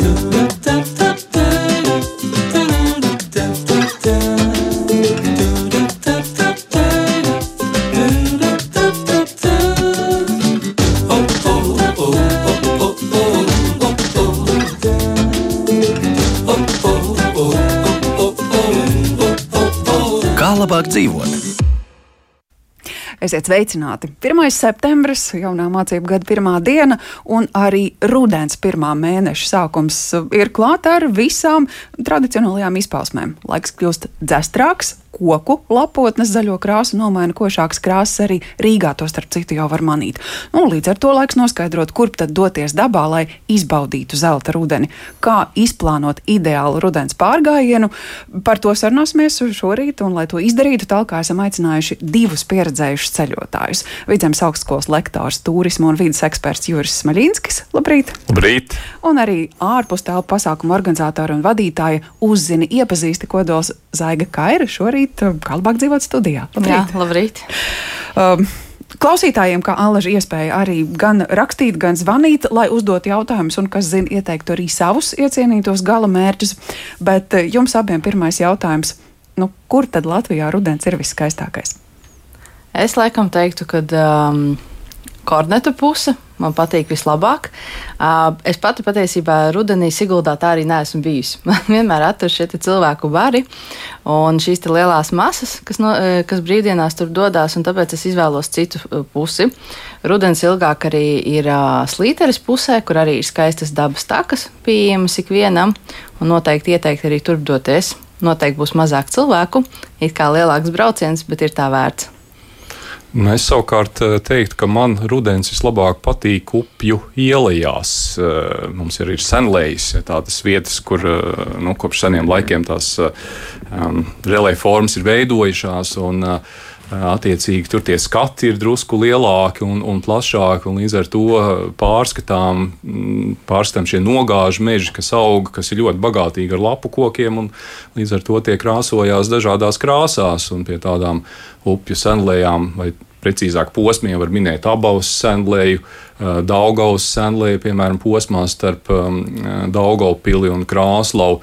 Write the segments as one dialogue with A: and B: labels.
A: Kā
B: Esiet sveicināti! 1. septembris, jaunā mācību gada pirmā diena, un arī rudens pirmā mēneša sākums ir klāt ar visām tradicionālajām izpausmēm. Laiks kļūst dzestrāks, koku lapotnes zaļo krāsu nomaina košākas krāsas arī Rīgā, to starp citu jau var manīt. Nu, līdz ar to laiks noskaidrot, kurp tad doties dabā, lai izbaudītu zelta rudeni. Kā izplānot ideālu rudens pārgājienu, par to sarunāsimies šorīt, un lai to izdarītu, tālāk esam aicinājuši divus pieredzējušus ceļotājus. Vidzemes augstskolas lektors, turismu un vidas eksperts Juris Smaļinskis. Labrīt!
C: Labrīt!
B: Un arī ārpus telpu pasākumu organizatora un vadītāja uzzina iepazīsti kodols Zaiga Kaira šorīt uh, kā labāk dzīvot studijā.
D: Labrīt! Jā, labrīt.
B: Um, Klausītājiem, kā Alaža, iespēja arī gan rakstīt, gan zvanīt, lai uzdot jautājumus, un, kas zina, ieteiktu arī savus iecienītos gala mērķus. Bet uh, jums abiem pirmais jautājums nu, kur tad Latvijā rudens ir viskaistākais?
D: Es laikam teiktu, ka um, korneta puse man patīk vislabāk. Uh, es pati patiesībā rudenī Siguldā tā arī neesmu bijusi. Man vienmēr atradu šie cilvēku bari un šīs lielās masas, kas, no, kas brīvdienās tur dodas, un tāpēc es izvēlos citu pusi. Rudens ilgāk arī ir uh, slīteres pusē, kur arī ir skaistas dabas takas pieejamas ikvienam, un noteikti ieteikt arī turp doties. Noteikti būs mazāk cilvēku, it kā lielāks brauciens, bet ir tā vērts.
C: Nu, es savukārt eh, teiktu, ka man rudens vislabāk patīk upju ielās. Eh, mums ir, ir senlējas, tādas vietas, kur eh, nu, kopš seniem laikiem tās um, relēja formas ir veidojušās. Un, uh, Attiecīgi, tur tie skati ir drusku lielāki un, un plašāki, un līdz ar to pārskatām, mm, pārskatām šie nogāžu meži, kas aug, kas ir ļoti bagātīgi ar lapu kokiem, un līdz ar to tie krāsojās dažādās krāsās un pie tādām upju senlējām vai precīzāk posmiem var minēt abavas senlēju, Daugaus senlēju, piemēram, posmā starp Daugaupili un Krāslavu.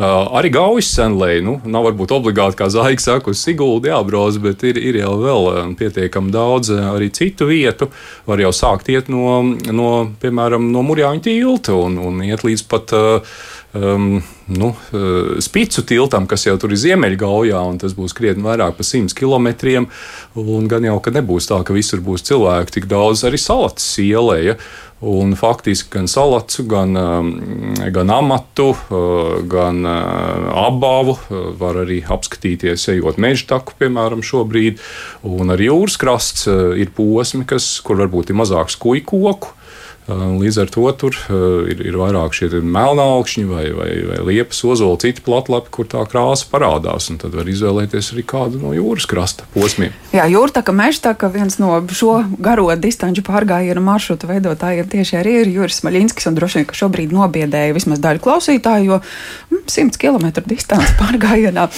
C: Arī Gaujas senlēju, nu, nav varbūt obligāti, kā Zaigs saka, uz Siguldi jābrauc, bet ir, ir jau vēl pietiekami daudz arī citu vietu. Var jau sākt iet no, no piemēram, no Murjāņu tilta un, un iet līdz pat uh, um, nu, uh, spicu tiltam, kas jau tur ir Ziemeļgaujā, un tas būs krietni vairāk par 100 km. Gan jau, ka nebūs tā, ka visur būs cilvēki tik daudz arī salatas ielē. Ja? Un faktiski gan salatu, gan, um, gan amatu, uh, gan uh, abavu var arī apskatīties, ejot meža taku, piemēram, šobrīd. Un arī jūras krasts ir posmi, kas, kur varbūt ir mazāks kuģu koku Līdz ar to tur ir, ir vairāk šie melnākšņi vai, vai, vai liepas ozoli, citi platlapi, kur tā krāsa parādās. Tad var izvēlēties arī kādu no jūras krasta posmiem.
B: Jā, jūrtaka mežtaka viens no šo garo distanču pārgājienu maršrutu veidotājiem tieši arī ir Juris Maļinskis. Droši vien, ka šobrīd nobiedēja vismaz daļu klausītāju, jo 100 mm, km distance pārgājienā.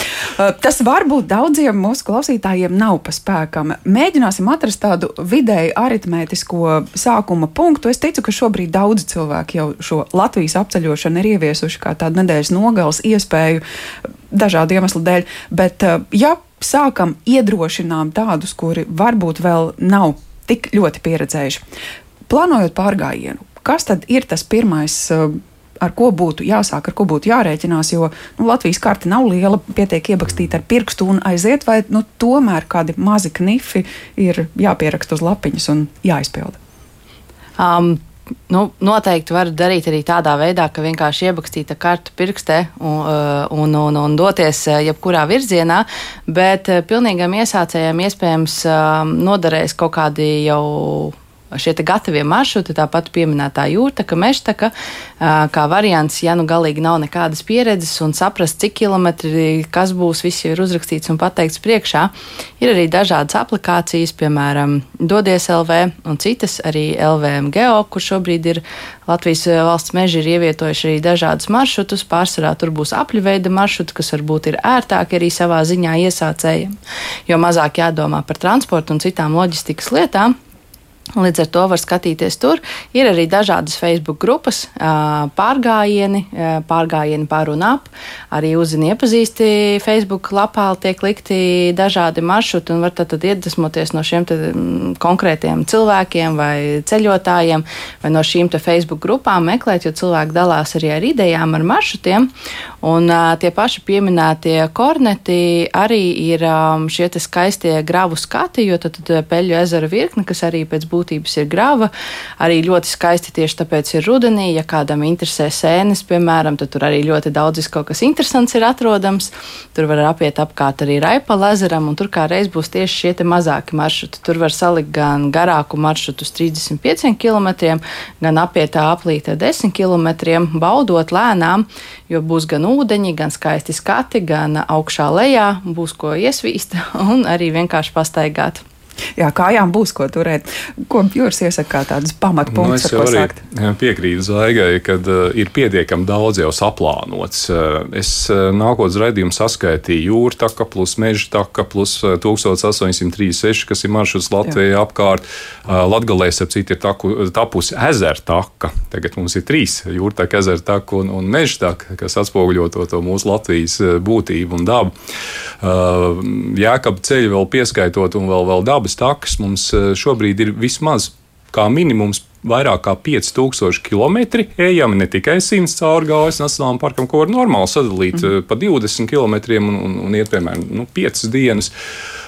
B: Tas varbūt daudziem mūsu klausītājiem nav pa spēkam. Mēģināsim atrast tādu vidēji aritmētisko sākuma punktu. Es ticu, ka šobrīd daudz cilvēki jau šo Latvijas apceļošanu ir ieviesuši kā tādu nedēļas nogales iespēju dažādu iemeslu dēļ. Bet, eh, ja sākam iedrošinām tādus, kuri varbūt vēl nav tik ļoti pieredzējuši, plānojot pārgājienu, kas tad ir tas pirmais? Eh, ar ko būtu jāsāk, ar ko būtu jārēķinās, jo nu, Latvijas karte nav liela, pietiek ierakstīt ar pirkstu un aiziet, vai nu, tomēr kādi mazi knifi ir jāpieraksta uz lapiņas un jāizpilda.
D: Um, Nu, noteikti var darīt arī tādā veidā, ka vienkārši iebakstīta kartu pirkstē un, uh, un, un, un doties uh, jebkurā virzienā, bet uh, pilnīgam iesācējam iespējams noderēs kaut kādi jau šie gatavie maršruti, tāpat pieminētā jūrtaka, mežtaka, kā variants, ja nu galīgi nav nekādas pieredzes un saprast, cik kilometri, kas būs, viss jau ir uzrakstīts un pateikts priekšā. Ir arī dažādas aplikācijas, piemēram, Dodies LV un citas, arī LVM Geo, kur šobrīd ir Latvijas valsts meži ir ievietojuši arī dažādus maršrutus. Pārsvarā tur būs apļveida maršruti, kas varbūt ir ērtāki arī savā ziņā iesācējiem, jo mazāk jādomā par transportu un citām loģistikas lietām. Līdz ar to var skatīties tur. Ir arī dažādas Facebook grupas, pārgājieni, pārgājieni pār un ap. Arī uzzini iepazīsti Facebook lapā, tiek likti dažādi maršruti un var tad, tad iedvesmoties no šiem konkrētiem cilvēkiem vai ceļotājiem vai no šīm Facebook grupām meklēt, jo cilvēki dalās arī ar idejām, ar maršrutiem. Un tie paši pieminētie korneti arī ir šie skaistie gravu skati, jo tad, tad Peļu ezera virkne, kas arī pēc būtības ir grava. Arī ļoti skaisti tieši tāpēc ir rudenī. Ja kādam interesē sēnes, piemēram, tad tur arī ļoti daudz kaut kas interesants ir atrodams. Tur var apiet apkārt arī Raipala ezeram, un tur kā reiz būs tieši šie mazāki maršruti. Tur var salikt gan garāku maršrutu uz 35 km, gan apiet tā aplīte 10 km, baudot lēnām, jo būs gan ūdeņi, gan skaisti skati, gan augšā lejā, būs ko iesvīst un arī vienkārši pastaigāt.
B: Jā, kājām būs ko turēt. Ko Jūras iesaka kā tādus pamatpunktus,
C: nu, ko sākt? Piekrītu Zaigai, ka uh, ir pietiekami daudz jau saplānots. Uh, es uh, nākotnes raidījumu saskaitīju jūra taka plus meža taka plus 1836, kas ir maršruts Latvijā apkārt. Uh, Latgalē, ap citu, ir taku, tapusi ezera taka. Tagad mums ir trīs jūra taka, ezera taka un, un meža taka, kas atspoguļo to, to mūsu Latvijas uh, būtību un dabu. Uh, Jēkab ceļu vēl pieskaitot un vēl, vēl dabu abas takas. Mums eh, šobrīd ir vismaz kā minimums vairāk kā 5000 km ejami, ne tikai 100 cauri gājas nacionālajam parkam, ko var normāli sadalīt mm. pa 20 km un, un, un iet, piemēram, nu, 5 dienas.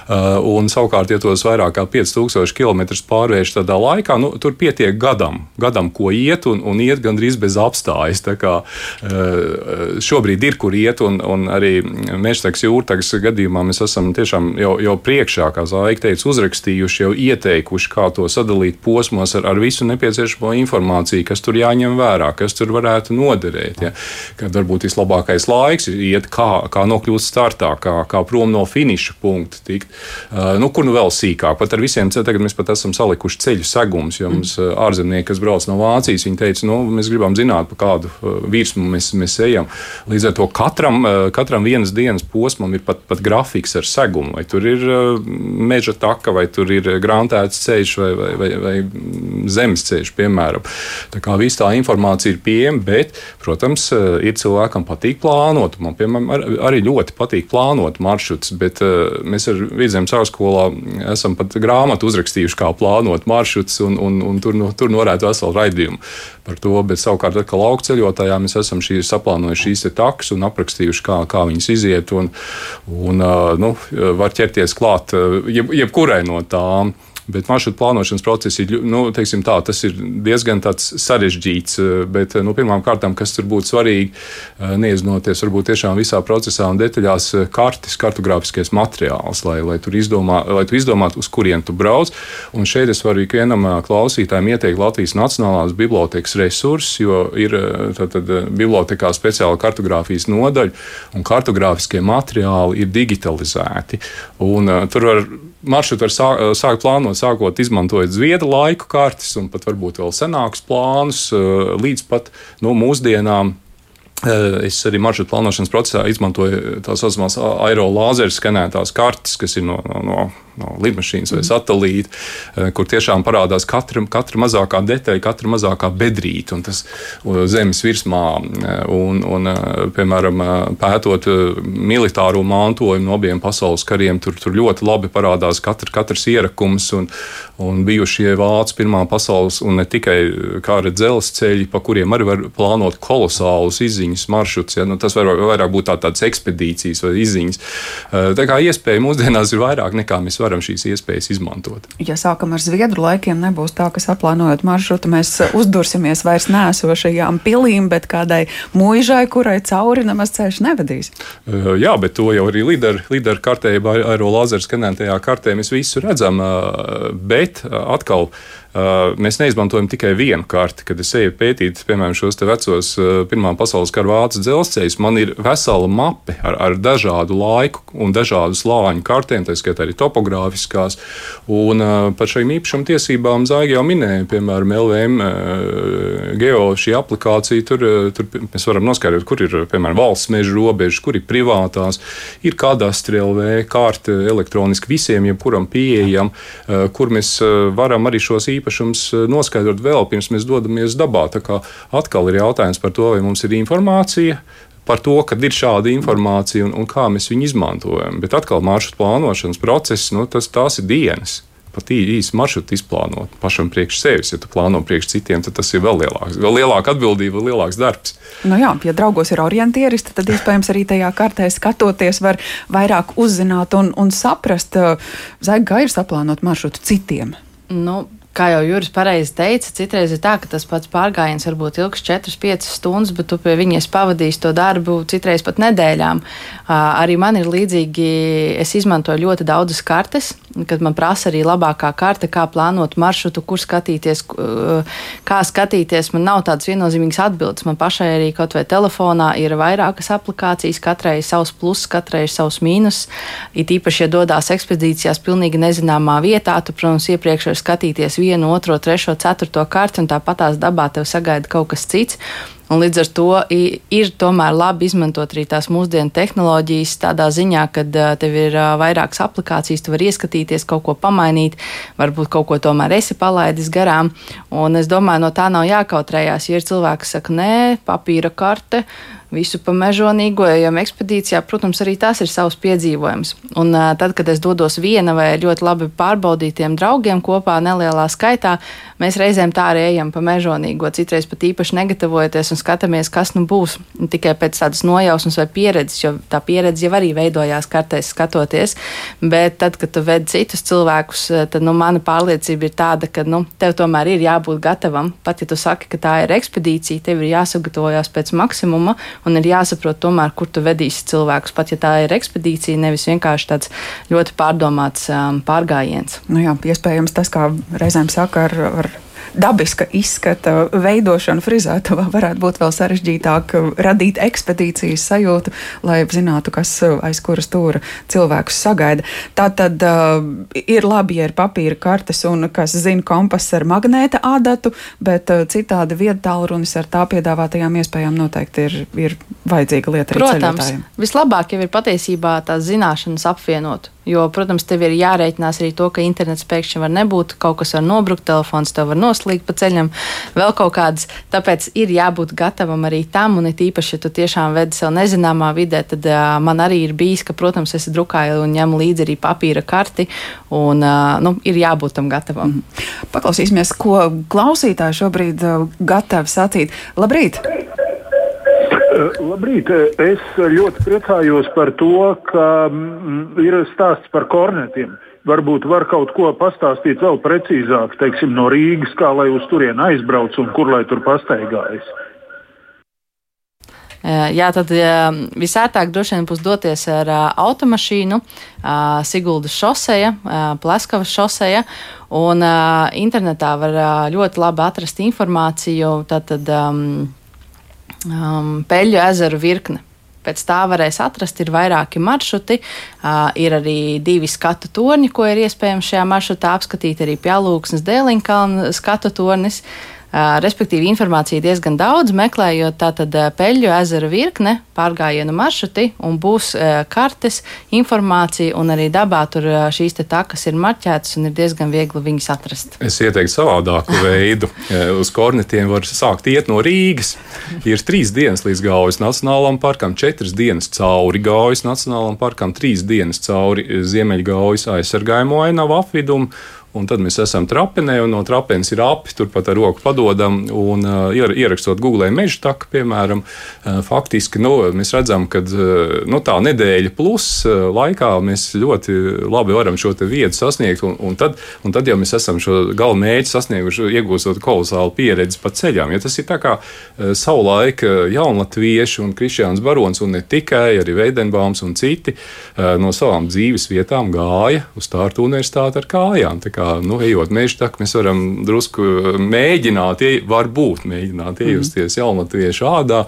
C: Uh, un savukārt, ja tos vairāk kā 5000 km pārvērš tādā laikā, nu, tur pietiek gadam, gadam, ko iet, un, un iet gandrīz bez apstājas. Tā kā uh, šobrīd ir, kur iet, un, un arī mežtaks jūrtagas gadījumā mēs esam tiešām jau, jau priekšā, kā Zvaigznes teica, uzrakstījuši, jau ieteikuši, kā to sadalīt posmos ar, ar visu nepieciešamo informāciju, kas tur jāņem vērā, kas tur varētu noderēt. Ja? Kad varbūt vislabākais laiks ir iet, kā, kā nokļūt startā, kā, kā prom no finiša punkta tikt. Uh, nu, kur nu vēl sīkāk? Pat ar visiem tagad mēs pat esam salikuši ceļu segumus, jo mums uh, ārzemnieki, kas brauc no Vācijas, viņi teica, nu, mēs gribam zināt, pa kādu uh, virsmu mēs, mēs ejam. Līdz ar to katram, katram vienas dienas posmam ir pat, pat grafiks ar segumu, vai tur ir meža taka, vai tur ir grāmatēts ceļš vai, vai, vai, vai zemes ceļš, piemēram. Tā kā viss tā informācija ir pieejama, bet, protams, ir cilvēkam patīk plānot. Man, piemēram, arī ļoti patīk plānot maršrutus, bet mēs ar Vidzemes augstskolā esam pat grāmatu uzrakstījuši, kā plānot maršrutus, un, un, un tur, no, tur norētu veselu raidījumu par to. Bet savukārt, kā lauka ceļotājā, mēs esam šī, saplānojuši šīs takas un aprakstījuši, kā, kā viņas iziet, un, un nu, var ķerties klāt jeb, jebkurai no tām. Bet maršrutu plānošanas process ir, nu, tā, ir diezgan sarežģīts. Eh, bet nu, pirmām kārtām, kas tur būtu svarīgi, eh, neiezinoties varbūt tiešām visā procesā un detaļās, eh, kartes, kartogrāfiskais materiāls, lai, lai, izdomā, lai tu izdomātu, uz kurien tu brauc. Un šeit es varu ikvienam klausītājam ieteikt Latvijas Nacionālās bibliotekas resursus, jo ir tad, tad, bibliotekā speciāla kartogrāfijas nodaļa, un kartogrāfiskie materiāli ir digitalizēti. Un, tur var maršrutu var sā, sākt plānot, sākot izmantojot zviedru laiku kartes un pat varbūt vēl senākus plānus līdz pat nu, mūsdienām. Es arī maršrutu plānošanas procesā izmantoju tā saucamās aerolāzeru skanētās kartes, kas ir no, no, no no lidmašīnas vai satelīta, eh, kur tiešām parādās katra, katra mazākā detaļa, katra mazākā bedrīte un tas zemes virsmā. Eh, un, un, eh, piemēram, pētot militāro mantojumu no abiem pasaules kariem, tur, tur ļoti labi parādās katra, katrs ierakums un, un bijušie vācu pirmā pasaules un ne tikai kara dzelzceļi, pa kuriem arī var plānot kolosālus izziņas maršrutus. Ja? Nu, tas var vairāk būt tā, tādas ekspedīcijas vai izziņas. Tā kā iespēja mūsdienās ir vairāk nekā mēs varam varam šīs iespējas izmantot.
B: Ja sākam ar zviedru laikiem, nebūs tā, ka saplānojot maršrutu, mēs uzdursimies vairs nēsošajām pilīm, bet kādai mūžai, kurai cauri nemaz ceļš nevedīs.
C: Uh, jā, bet to jau arī līderu kartē, aero lazeru skanētajā kartē mēs visu redzam, uh, bet uh, atkal Uh, mēs neizmantojam tikai vienu karti. Kad es eju pētīt, piemēram, šos vecos uh, Pirmā pasaules kara vācu dzelzceļus, man ir vesela mape ar, ar dažādu laiku un dažādu slāņu kartēm, tā skaitā arī topogrāfiskās. Un uh, par šīm īpašuma tiesībām Zāģi jau minēja, piemēram, LVM geo šī aplikācija. Tur, tur mēs varam noskaidrot, kur ir piemēram valsts meža robežas, kur ir privātās, ir kadastri LV, kārta elektroniski visiem, jebkuram pieejam, kur mēs varam arī šos īpašumus īpašums noskaidrot vēl pirms mēs dodamies dabā. Tā kā atkal ir jautājums par to, vai mums ir informācija, par to, ka ir šāda informācija un, un kā mēs viņu izmantojam. Bet atkal maršrutu plānošanas process, nu, tas, tās ir dienas. Pat īsi maršrutu izplānot pašam priekš sevis. Ja tu plāno priekš citiem, tad tas ir vēl lielāks, vēl lielāka atbildība, vēl lielāks darbs.
B: Nu jā, ja draugos ir orientieristi, tad iespējams arī tajā kartē skatoties, var vairāk uzzināt un, un saprast, kā ir saplānot maršrutu citiem.
D: Nu, kā jau Juris pareizi teica, citreiz ir tā, ka tas pats pārgājiens varbūt ilgs 4-5 stundas, bet tu pie viņas pavadīsi to darbu citreiz pat nedēļām. Arī man ir līdzīgi, es izmantoju ļoti daudzas kartes, kad man prasa arī labākā karte, kā plānot maršrutu, kur skatīties, kā skatīties. Man nav tādas viennozīmīgas atbildes. Man pašai arī kaut vai telefonā ir vairākas aplikācijas, katrai ir savs pluss, katrai ir savs mīnus. It īpaši, ja dodas ekspedīcijās pilnīgi nezināmā vietā, tu, protams, iepriekš vari skatīties vienu, otro, trešo, ceturto karti, un tāpat tās dabā tev sagaida kaut kas cits. Un līdz ar to ir tomēr labi izmantot arī tās mūsdienu tehnoloģijas tādā ziņā, ka tev ir vairākas aplikācijas, tu vari ieskatīties, kaut ko pamainīt, varbūt kaut ko tomēr esi palaidis garām. Un es domāju, no tā nav jākautrējās. Ja ir cilvēki, kas saka, nē, papīra karte, visu pa mežonīgo ejam ekspedīcijā, protams, arī tas ir savs piedzīvojums. Un tad, kad es dodos viena vai ļoti labi pārbaudītiem draugiem kopā nelielā skaitā, mēs reizēm tā arī ejam pa mežonīgo, citreiz pat īpaši negatavojoties un skatāmies, kas nu būs tikai pēc tādas nojausmas vai pieredzes, jo tā pieredze jau arī veidojās kartēs skatoties. Bet tad, kad tu ved citus cilvēkus, tad nu, mana pārliecība ir tāda, ka nu, tev tomēr ir jābūt gatavam. Pat ja tu saki, ka tā ir ekspedīcija, tev ir jāsagatavojas pēc maksimuma un ir jāsaprot tomēr, kur tu vedīsi cilvēkus, pat ja tā ir ekspedīcija, nevis vienkārši tāds ļoti pārdomāts um, pārgājiens.
B: Nu jā, iespējams tas, kā reizēm saka ar, ar dabiska izskata veidošana frizētavā varētu būt vēl sarežģītāk, radīt ekspedīcijas sajūtu, lai zinātu, kas aiz kuras stūra cilvēkus sagaida. Tā tad uh, ir labi, ja ir papīra kartes un kas zina kompass ar magnēta ādatu, bet uh, citādi viedtālrunis ar tā piedāvātajām iespējām noteikti ir, ir vajadzīga lieta
D: Protams, vislabāk jau ir patiesībā tās zināšanas apvienot. Jo, protams, tev ir jārēķinās arī to, ka internets pēkšņi var nebūt, kaut kas var nobrukt, telefons tev var noslīgt pa ceļam, vēl kaut kādas. Tāpēc ir jābūt gatavam arī tam, un it īpaši, ja tu tiešām vedi sev nezināmā vidē, tad uh, man arī ir bijis, ka, protams, es drukāju un ņemu līdzi arī papīra karti, un uh, nu, ir jābūt tam gatavam. Mm.
B: Paklausīsimies, ko klausītāji šobrīd uh, gatavi sacīt. Labrīt!
E: Eh, labrīt! Es ļoti priecājos par to, ka mm, ir stāsts par kornetiem. Varbūt var kaut ko pastāstīt vēl precīzāk, teiksim, no Rīgas, kā lai uz turieni aizbrauc un kur lai tur pastaigājas.
D: Eh, jā, tad visērtāk droši vien būs doties ar automašīnu, Siguldas šoseja, Pleskavas šoseja, un internetā var ļoti labi atrast informāciju. Tātad, um, um, Peļu ezeru virkne. Pēc tā varēs atrast, ir vairāki maršruti. Uh, ir arī divi skatu torņi, ko ir iespējams šajā maršrutā apskatīt. Arī Pjālūksnes Dēliņkalna skatu tornis. Uh, Respektīvi, informācija diezgan daudz, meklējot tātad peļu ezera virkne, pārgājienu maršruti, un būs kartes, informācija, un arī dabā tur šīs te takas ir marķētas, un ir diezgan viegli viņas atrast.
C: Es ieteiktu savādāku veidu. Uz kornetiem var sākt iet no Rīgas. Ir trīs dienas līdz Gaujas Nacionālajam parkam, četras dienas cauri Gaujas Nacionālajam parkam, trīs dienas cauri Ziemeļgaujas aizsargājumu ainavu apvidumu Un tad mēs esam trapenē, un no trapenes ir api, turpat ar roku padodam. Un, uh, ierakstot Google meža taku, piemēram, uh, faktiski nu, mēs redzam, ka uh, nu, tā nedēļa plus laikā mēs ļoti labi varam šo vietu sasniegt. Un, un, tad, un tad jau mēs esam šo gala mērķi sasnieguši, iegūstot kolosālu pieredzi pa ceļām. Ja tas ir tā kā uh, savulaik jaunatvieši un Kristiāns Barons, un ne tikai, arī Veidenbaums un citi no savām dzīves vietām gāja uz Tārtu universitāti ar kājām. Tā kā, nu, ejot meža taku, mēs varam drusku mēģināt, varbūt mēģināt iejusties mm. jaunatviešu ādā.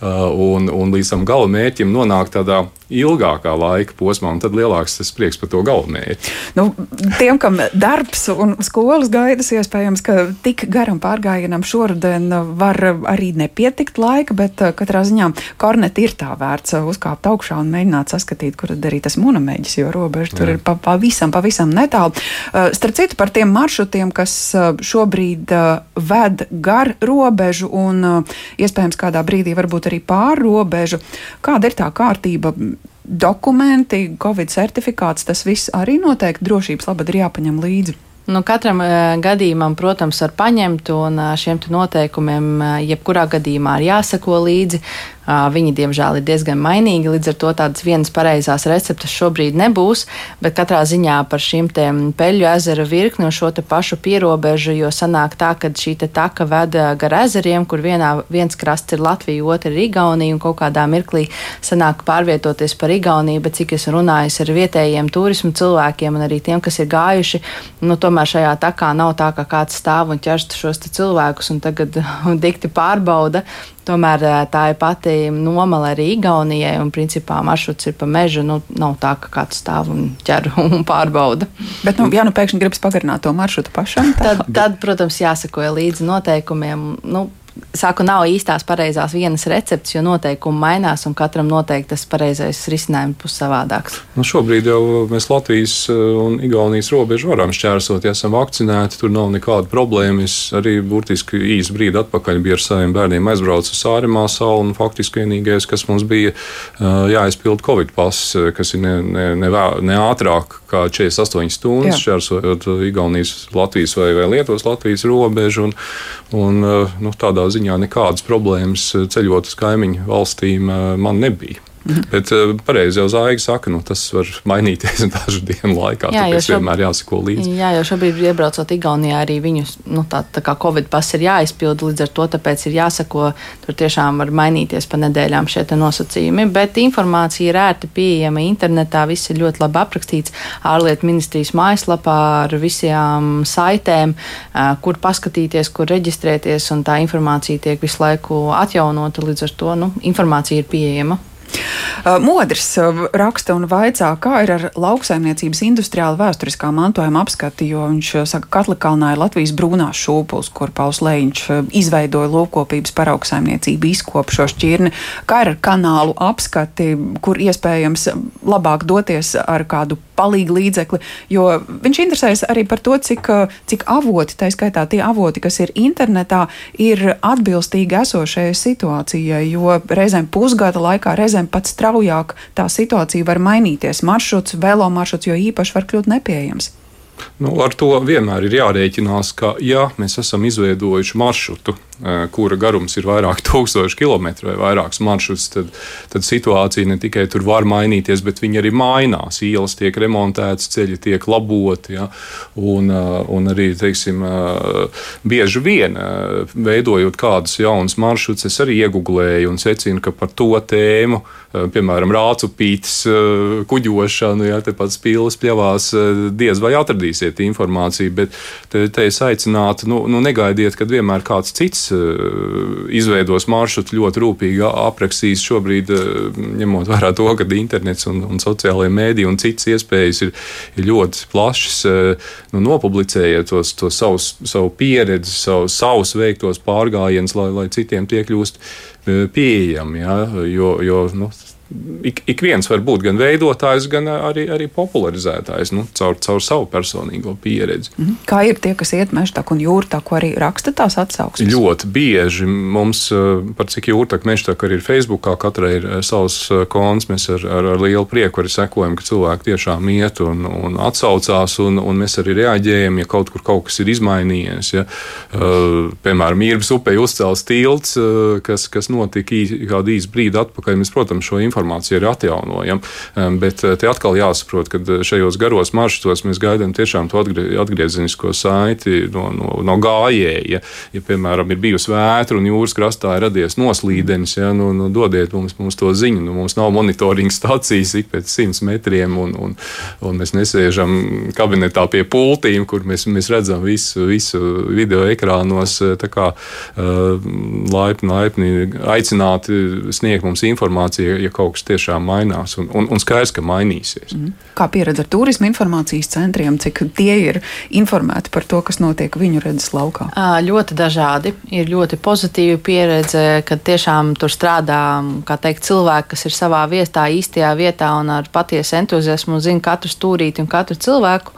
C: Un, un līdz tam gala mērķim nonākt tādā ilgākā laika posmā, un tad lielāks tas prieks par to galvenmērķi.
B: Nu, tiem, kam darbs un skolas gaidas, iespējams, ka tik garam pārgājienam šoruden var arī nepietikt laika, bet uh, katrā ziņā korneti ir tā vērts uh, uzkāpt augšā un mēģināt saskatīt, kur tad arī tas munameģis, jo robeža tur Jā. ir pavisam, pa pavisam netālu. Uh, starp citu par tiem maršrutiem, kas šobrīd ved gar robežu un iespējams kādā brīdī varbūt arī pār robežu. Kāda ir tā kārtība? dokumenti, Covid certifikāts, tas viss arī noteikti drošības labad ir jāpaņem līdzi.
D: Nu, katram uh, gadījumam, protams, var paņemt, un uh, šiem noteikumiem uh, jebkurā gadījumā ir jāsako līdzi. Viņi, diemžēl, ir diezgan mainīgi, līdz ar to tādas vienas pareizās receptes šobrīd nebūs, bet katrā ziņā par šīm peļu ezera virkni un šo pašu pierobežu, jo sanāk tā, ka šī taka ved gar ezeriem, kur vienā, viens krasts ir Latvija, otrs ir Igaunija, un kaut kādā mirklī sanāk pārvietoties par Igauniju, bet cik es runāju ar vietējiem turismu cilvēkiem un arī tiem, kas ir gājuši, nu, tomēr šajā takā nav tā, ka kāds stāv un ķerst šos cilvēkus un tagad dikti pārbauda. Tomēr tā ir pati nomala arī Igaunijai, un principā maršruts ir pa mežu. Nu, nav tā, ka kāds stāv un ķer un pārbauda.
B: Bet, nu, ja nu pēkšņi gribas pagarināt to maršrutu pašam,
D: tad, tad, protams, jāsakoja līdzi noteikumiem. Nu, Sāku nav īstās pareizās vienas receptes, jo noteikumi mainās un katram noteikti tas pareizais risinājums būs savādāks.
C: Nu šobrīd jau mēs Latvijas eh, un Igaunijas robežu varam šķērsot, ja esam vakcinēti, tur nav nekāda problēma. Es arī burtiski īsu brīdi atpakaļ biju ar saviem bērniem aizbraucis uz Sārimā salu un faktiski vienīgais, kas mums bija eh, jāizpild Covid pass, eh, kas ir ne, ne, ne, ne ātrāk kā 48 stundas Jā. šķērsojot Igaunijas, Latvijas vai, vai Lietuvas Latvijas robežu. Un, un, nu, tādā ziņā nekādas problēmas ceļot uz kaimiņu valstīm man nebija. Mhm. Bet uh, pareizi jau Zāģis saka, nu, tas var mainīties dažu dienu laikā. Jā, tāpēc šob... vienmēr jāsako līdzi.
D: Jā, jo šobrīd, iebraucot Igaunijā, arī viņu nu, tā, tā kā Covid pass ir jāizpild, līdz ar to tāpēc ir jāsako. Tur tiešām var mainīties pa nedēļām šie nosacījumi, bet informācija ir ērti pieejama internetā. Viss ir ļoti labi aprakstīts ārlietu ministrijas mājaslapā ar visām saitēm, uh, kur paskatīties, kur reģistrēties, un tā informācija tiek visu laiku atjaunota. Līdz ar to nu, informācija ir pieejama.
B: Uh, Modrs uh, raksta un vaicā, kā ir ar lauksaimniecības industriālu vēsturiskā mantojuma apskati, jo viņš uh, saka, ka Katlikalnā ir Latvijas brūnās šūpuls, kur Pauls Leņš izveidoja lopkopības paraugsaimniecību, izkopa šo šķirni. Kā ir ar kanālu apskati, kur iespējams labāk doties ar kādu palīgu līdzekli, jo viņš interesējas arī par to, cik, cik avoti, tā skaitā tie avoti, kas ir internetā, ir atbilstīgi esošajai situācijai, jo reizēm pusgada laikā, reizēm pat straujāk tā situācija var mainīties. Maršruts, velo maršruts, jo īpaši var kļūt nepieejams.
C: Nu, ar to vienmēr ir jārēķinās, ka, ja mēs esam izveidojuši maršrutu, kura garums ir vairāk tūkstoši kilometru vai vairāks maršruts, tad, tad situācija ne tikai tur var mainīties, bet viņi arī mainās. Ielas tiek remontētas, ceļi tiek laboti. Ja? Un, eh, un arī, teiksim, eh, bieži vien veidojot kādus jaunus maršrutus, es arī iegūlēju un secinu, ka par to tēmu, piemēram, rācupītas kuģošanu, ja tepat spīles pļavās, diez vai atradīsies meklēsiet informāciju, bet te, te es aicinātu, nu, nu negaidiet, kad vienmēr kāds cits izveidos maršrutu ļoti rūpīgi aprakstīs. Šobrīd, uh, ņemot vērā to, ka internets un, un sociālajie mēdī un citas iespējas ir, ir ļoti plašas, uh, nu, nopublicējiet tos, tos savus, savu pieredzi, savu, savus veiktos pārgājienus, lai, lai citiem tie kļūst pieejami. Ja? Jo, jo nu, ik, ik viens var būt gan veidotājs, gan arī, arī popularizētājs nu, caur, caur savu personīgo pieredzi.
B: Mm -hmm. Kā ir tie, kas iet mežā un jūrā, ko arī raksta tās atsauksmes?
C: Ļoti bieži mums, eh, par cik jūrā, mežā arī ir Facebook, katrai ir eh, savs eh, konts. Mēs ar, ar, ar lielu prieku arī sekojam, ka cilvēki tiešām iet un, un atsaucās, un, un mēs arī reaģējam, ja kaut kur kaut kas ir izmainījies. Ja. Uh, piemēram, Īrbas upē uzcēlts tilts, kas, kas notika kādu īsu brīdi atpakaļ. Mēs, protams, šo informāciju informācija ir atjaunojama. Bet eh, te atkal jāsaprot, ka eh, šajos garos maršrutos mēs gaidām tiešām to atgriezenisko saiti no, no, no gājēja. Ja, piemēram, ir bijusi vētra un jūras krastā ir radies noslīdenis, ja, nu, nu, dodiet mums, mums to ziņu. Nu, mums nav monitoringa stācijas ik pēc simts metriem, un, un, un mēs nesēžam kabinetā pie pultīm, kur mēs, mēs redzam visu, visu video ekrānos. Kā, uh, laipni, laipni aicināti sniegt mums informāciju, ja kaut kas tiešām mainās, un, un, un skaidrs, ka mainīsies. Mm.
B: Kā pieredze ar turismu informācijas centriem, cik tie ir informēti par to, kas notiek viņu redzes laukā?
D: Ļoti dažādi. Ir ļoti pozitīva pieredze, kad tiešām tur strādā teikt, cilvēki, kas ir savā vietā, īstajā vietā un ar patiesu entuziasmu zina katru stūrīti un katru cilvēku.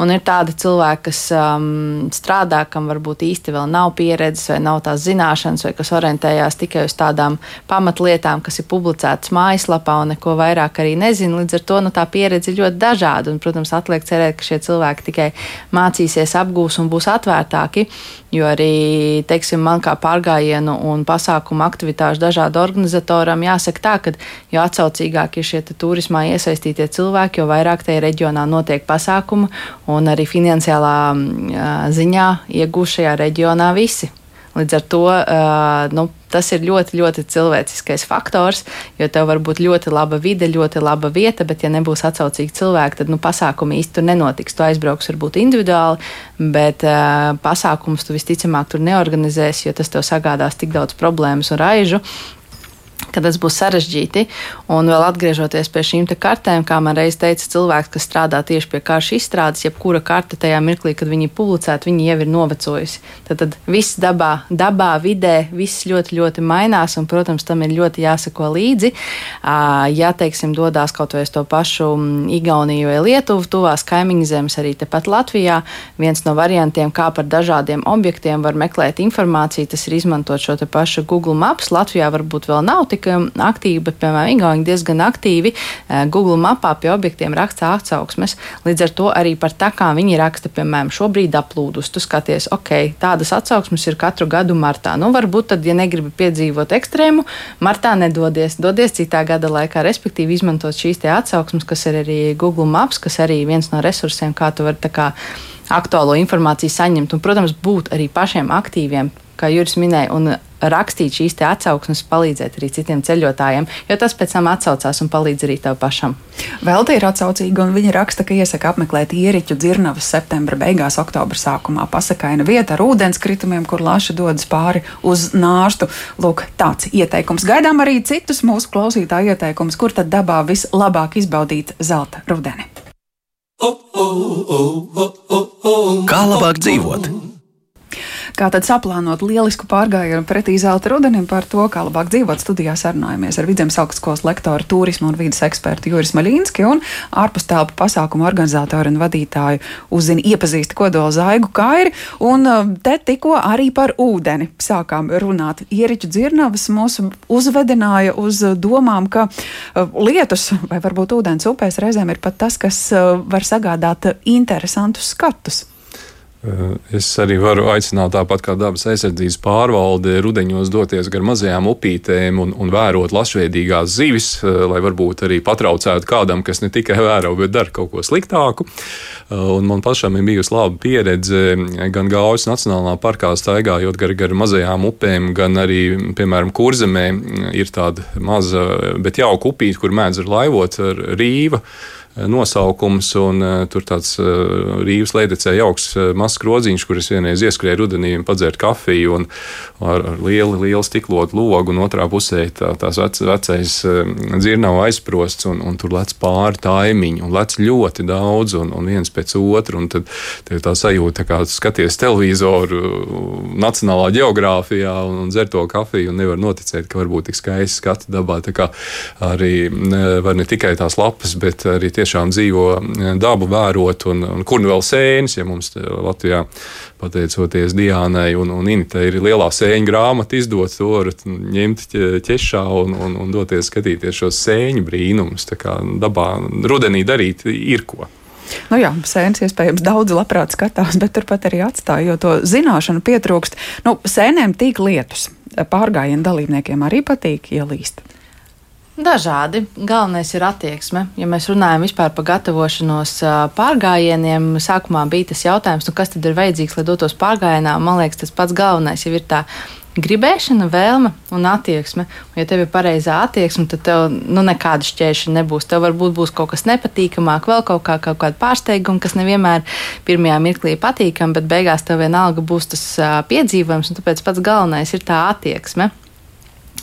D: Un ir tādi cilvēki, kas um, strādā, kam varbūt īsti vēl nav pieredzes vai nav tās zināšanas, vai kas orientējās tikai uz tādām pamatlietām, kas ir publicētas mājaslapā un neko vairāk arī nezina. Līdz ar to nu, tā pieredze ir ļoti dažāda. Un, protams, atliek cerēt, ka šie cilvēki tikai mācīsies, apgūs un būs atvērtāki. Jo arī, teiksim, man kā pārgājienu un pasākumu aktivitāšu dažādu organizatoram jāsaka tā, ka jo atsaucīgāk ir šie turismā iesaistītie cilvēki, jo vairāk tajā reģionā notiek pasākumu un arī finansiālā ziņā iegūst šajā reģionā visi. Līdz ar to nu, tas ir ļoti, ļoti cilvēciskais faktors, jo tev var būt ļoti laba vide, ļoti laba vieta, bet, ja nebūs atsaucīgi cilvēki, tad nu, pasākumi īsti tur nenotiks. Tu aizbrauks varbūt individuāli, bet pasākums tu visticamāk tur neorganizēsi, jo tas tev sagādās tik daudz problēmas un raižu, ka tas būs sarežģīti. Un vēl atgriežoties pie šīm kartēm, kā man reiz teica cilvēks, kas strādā tieši pie karšu izstrādes, jebkura karte tajā mirklī, kad viņi ir publicēta, viņi jau ir novecojusi. Tad, tad viss dabā, dabā, vidē, viss ļoti, ļoti mainās, un, protams, tam ir ļoti jāsako līdzi. Ja, teiksim, dodas kaut vai uz to pašu Igauniju vai Lietuvu, tuvās kaimiņu zemes, arī tepat Latvijā, viens no variantiem, kā par dažādiem objektiem var meklēt informāciju, tas ir izmantot šo pašu Google Maps. Latvijā varbūt vēl nav tik aktīvi, bet, piemēram, Igauni diezgan aktīvi eh, Google mapā pie objektiem raksta atsauksmes. Līdz ar to arī par takām viņi raksta, piemēram, šobrīd aplūdus. Tu skaties, ok, tādas atsauksmes ir katru gadu martā. Nu, varbūt tad, ja negribi piedzīvot ekstrēmu, martā nedodies, dodies citā gada laikā, respektīvi izmantot šīs atsauksmes, kas ir arī Google Maps, kas arī viens no resursiem, kā tu vari aktuālo informāciju saņemt un, protams, būt arī pašiem aktīviem, kā Juris minēja, un rakstīt šīs atsauksmes, palīdzēt arī citiem ceļotājiem, jo tas pēc tam atsaucās un palīdz arī tev pašam.
B: Vēl tie ir atsaucīgi, un viņi raksta, ka iesaka apmeklēt ieriķu dzirnavas septembra beigās, oktobra sākumā. Pasakaina vieta ar ūdenskritumiem, kur laši dodas pāri uz nāstu. Lūk, tāds ieteikums. Gaidām arī citus mūsu klausītāju ieteikumus, kur tad dabā vislabāk izbaudīt zelta rudeni.
A: Kā labāk dzīvot?
B: Kā tad saplānot lielisku pārgājienu pretī zelta rudenim par to, kā labāk dzīvot studijā sarunājamies ar Vidzemes augstskolas lektoru, turismu un vidas ekspertu Juris Maļīnski un ārpus telpu pasākumu organizatoru un vadītāju uzzina iepazīsti kodola zaigu kairi. Un uh, te tikko arī par ūdeni sākām runāt. Ieriķu dzirnavas mūs uzvedināja uz domām, ka uh, lietus vai varbūt ūdens upēs reizēm ir pat tas, kas uh, var sagādāt interesantus skatus.
C: Eh, es arī varu aicināt, tāpat kā dabas aizsardzības pārvalde, rudeņos doties gar mazajām upītēm un, un vērot lasveidīgās zivis, eh, lai varbūt arī patraucētu kādam, kas ne tikai vēro, bet dara kaut ko sliktāku. Eh, un man pašam ir bijusi laba pieredze gan Gaujas Nacionālā parkā staigājot gar, gar mazajām upēm, gan arī, piemēram, Kurzemē ir tāda maza, bet jauka upīte, kur mēdz ar laivot ar rīvu. Eh, nosaukums. Un, uh, tur tāds uh, rīvs leidecē jauks uh, mazs groziņš, kur es vienreiz ieskrēju rudenī un padzēru kafiju un ar, ar lielu, lielu stiklotu logu, un otrā pusē tā, tās vec, vecais dzirnava aizprosts, un, un tur lec pāri taimiņi, un lec ļoti daudz, un, un viens pēc otru, un tad tev tā sajūta, kā skaties televizoru nacionālā geogrāfijā un, un dzer to kafiju, un nevar noticēt, ka var būt tik skaisti skati dabā. Tā kā arī var ne tikai tās lapas, bet arī tiešām dzīvo e, dabu vērot, un, un kur nu vēl sēnes, ja mums Latvijā, pateicoties Diānai un, un Initei, ir lielā sēņu grāmata izdot, to varat ņemt ķešā un, un, un doties skatīties šos sēņu brīnumus. Tā kā dabā rudenī darīt ir ko.
B: Nu jā, sēnes iespējams daudz labprāt skatās, bet turpat arī atstāja, jo to zināšanu pietrūkst. Nu, sēnēm tīk lietus. Pārgājienu dalībniekiem arī patīk ielīst.
D: Dažādi. Galvenais ir attieksme. Ja mēs runājam vispār par gatavošanos pārgājieniem, sākumā bija tas jautājums, nu kas tad ir vajadzīgs, lai dotos pārgājienā. Man liekas, tas pats galvenais jau ir tā gribēšana, vēlme un attieksme. Un, ja tev ir pareizā attieksme, tad tev nu, nekāda šķēršļa nebūs. Tev varbūt būs kaut kas nepatīkamāk, vēl kaut, kā, kaut kāda pārsteiguma, kas nevienmēr pirmajā mirklī patīkam, bet beigās tev vienalga būs tas uh, piedzīvojums. Tāpēc pats galvenais ir tā attieksme.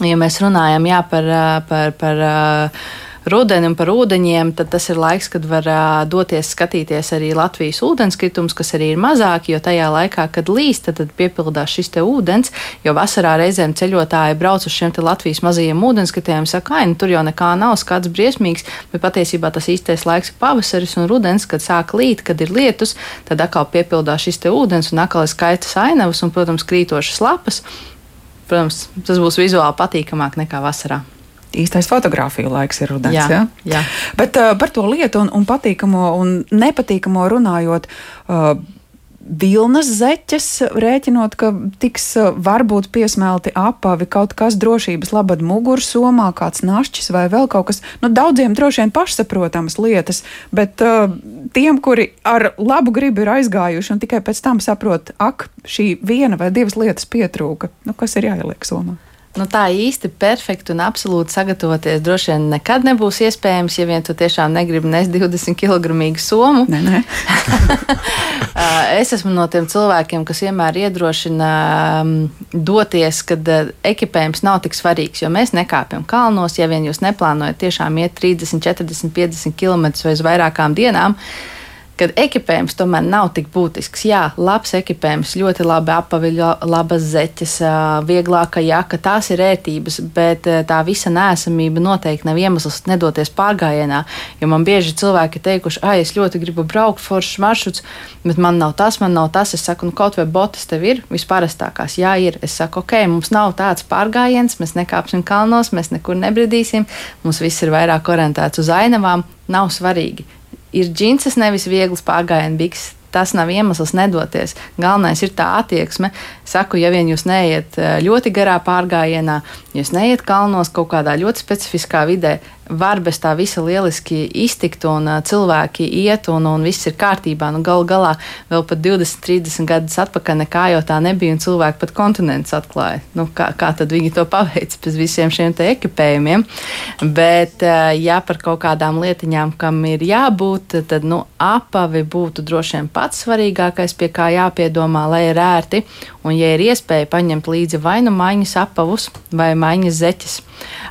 D: Ja mēs runājam jā, par, par, par rudeni un par ūdeņiem, tad tas ir laiks, kad var doties skatīties arī Latvijas ūdenskritumus, kas arī ir mazāki, jo tajā laikā, kad līst, tad, tad piepildās šis te ūdens, jo vasarā reizēm ceļotāji brauc uz šiem Latvijas mazajiem ūdenskritējiem, saka, ai, nu tur jau nekā nav, skats briesmīgs, bet patiesībā tas īstais laiks ir pavasaris un rudens, kad sāk līt, kad ir lietus, tad atkal piepildās šis te ūdens un atkal ir skaistas ainavas un, protams, krītošas lapas. Protams, tas būs vizuāli patīkamāk nekā vasarā
B: īstais fotografiju laiks ir rudens.
D: Jā,
B: ja?
D: jā.
B: Bet uh, par to lietu un, un patīkamo un nepatīkamo runājot. Uh, Vilnas zeķes, rēķinot, ka tiks uh, varbūt piesmelti apavi, kaut kas drošības labad mugursomā, kāds našķis vai vēl kaut kas. Nu, daudziem droši vien pašsaprotamas lietas, bet uh, tiem, kuri ar labu gribu ir aizgājuši un tikai pēc tam saprot, ak, šī viena vai divas lietas pietrūka, nu, kas ir jāieliek somā?
D: Nu, tā īsti perfekti un absolūti sagatavoties droši vien nekad nebūs iespējams, ja vien tu tiešām negribi nest 20 kg somu.
B: Nē, nē.
D: es esmu no tiem cilvēkiem, kas vienmēr iedrošina doties, kad ekipējums nav tik svarīgs, jo mēs nekāpjam kalnos, ja vien jūs neplānojat tiešām iet 30, 40, 50 km vai uz vairākām dienām kad ekipējums tomēr nav tik būtisks. Jā, labs ekipējums, ļoti labi apavi, labas zeķes, vieglāka jaka, tās ir ērtības, bet tā visa nēsamība noteikti nav iemesls nedoties pārgājienā. Jo man bieži cilvēki teikuši, ah, es ļoti gribu braukt foršs maršruts, bet man nav tas, man nav tas. Es saku, nu kaut vai botas tev ir visparastākās. Jā, ir. Es saku, ok, mums nav tāds pārgājiens, mēs nekāpsim kalnos, mēs nekur nebridīsim, mums viss ir vairāk orientēts uz ainavām. Nav svarīgi ir džinses, nevis viegls pārgājienu bikses. Tas nav iemesls nedoties. Galvenais ir tā attieksme. Saku, ja vien jūs neiet eh, ļoti garā pārgājienā, jūs neiet kalnos kaut kādā ļoti specifiskā vidē, var bez tā visa lieliski iztikt, un uh, cilvēki iet, un, un viss ir kārtībā. Nu, Galu galā vēl pat 20, 30 gadus atpakaļ nekā jau tā nebija, un cilvēki pat kontinents atklāja. Nu, kā, kā tad viņi to paveic bez visiem šiem ekipējumiem? Bet, uh, ja par kaut kādām lietiņām, kam ir jābūt, tad nu, apavi būtu droši vien pats svarīgākais, pie kā jāpiedomā, lai ir ērti, un, ja ir iespēja paņemt līdzi vai nu maiņas apavus vai maiņas zeķes.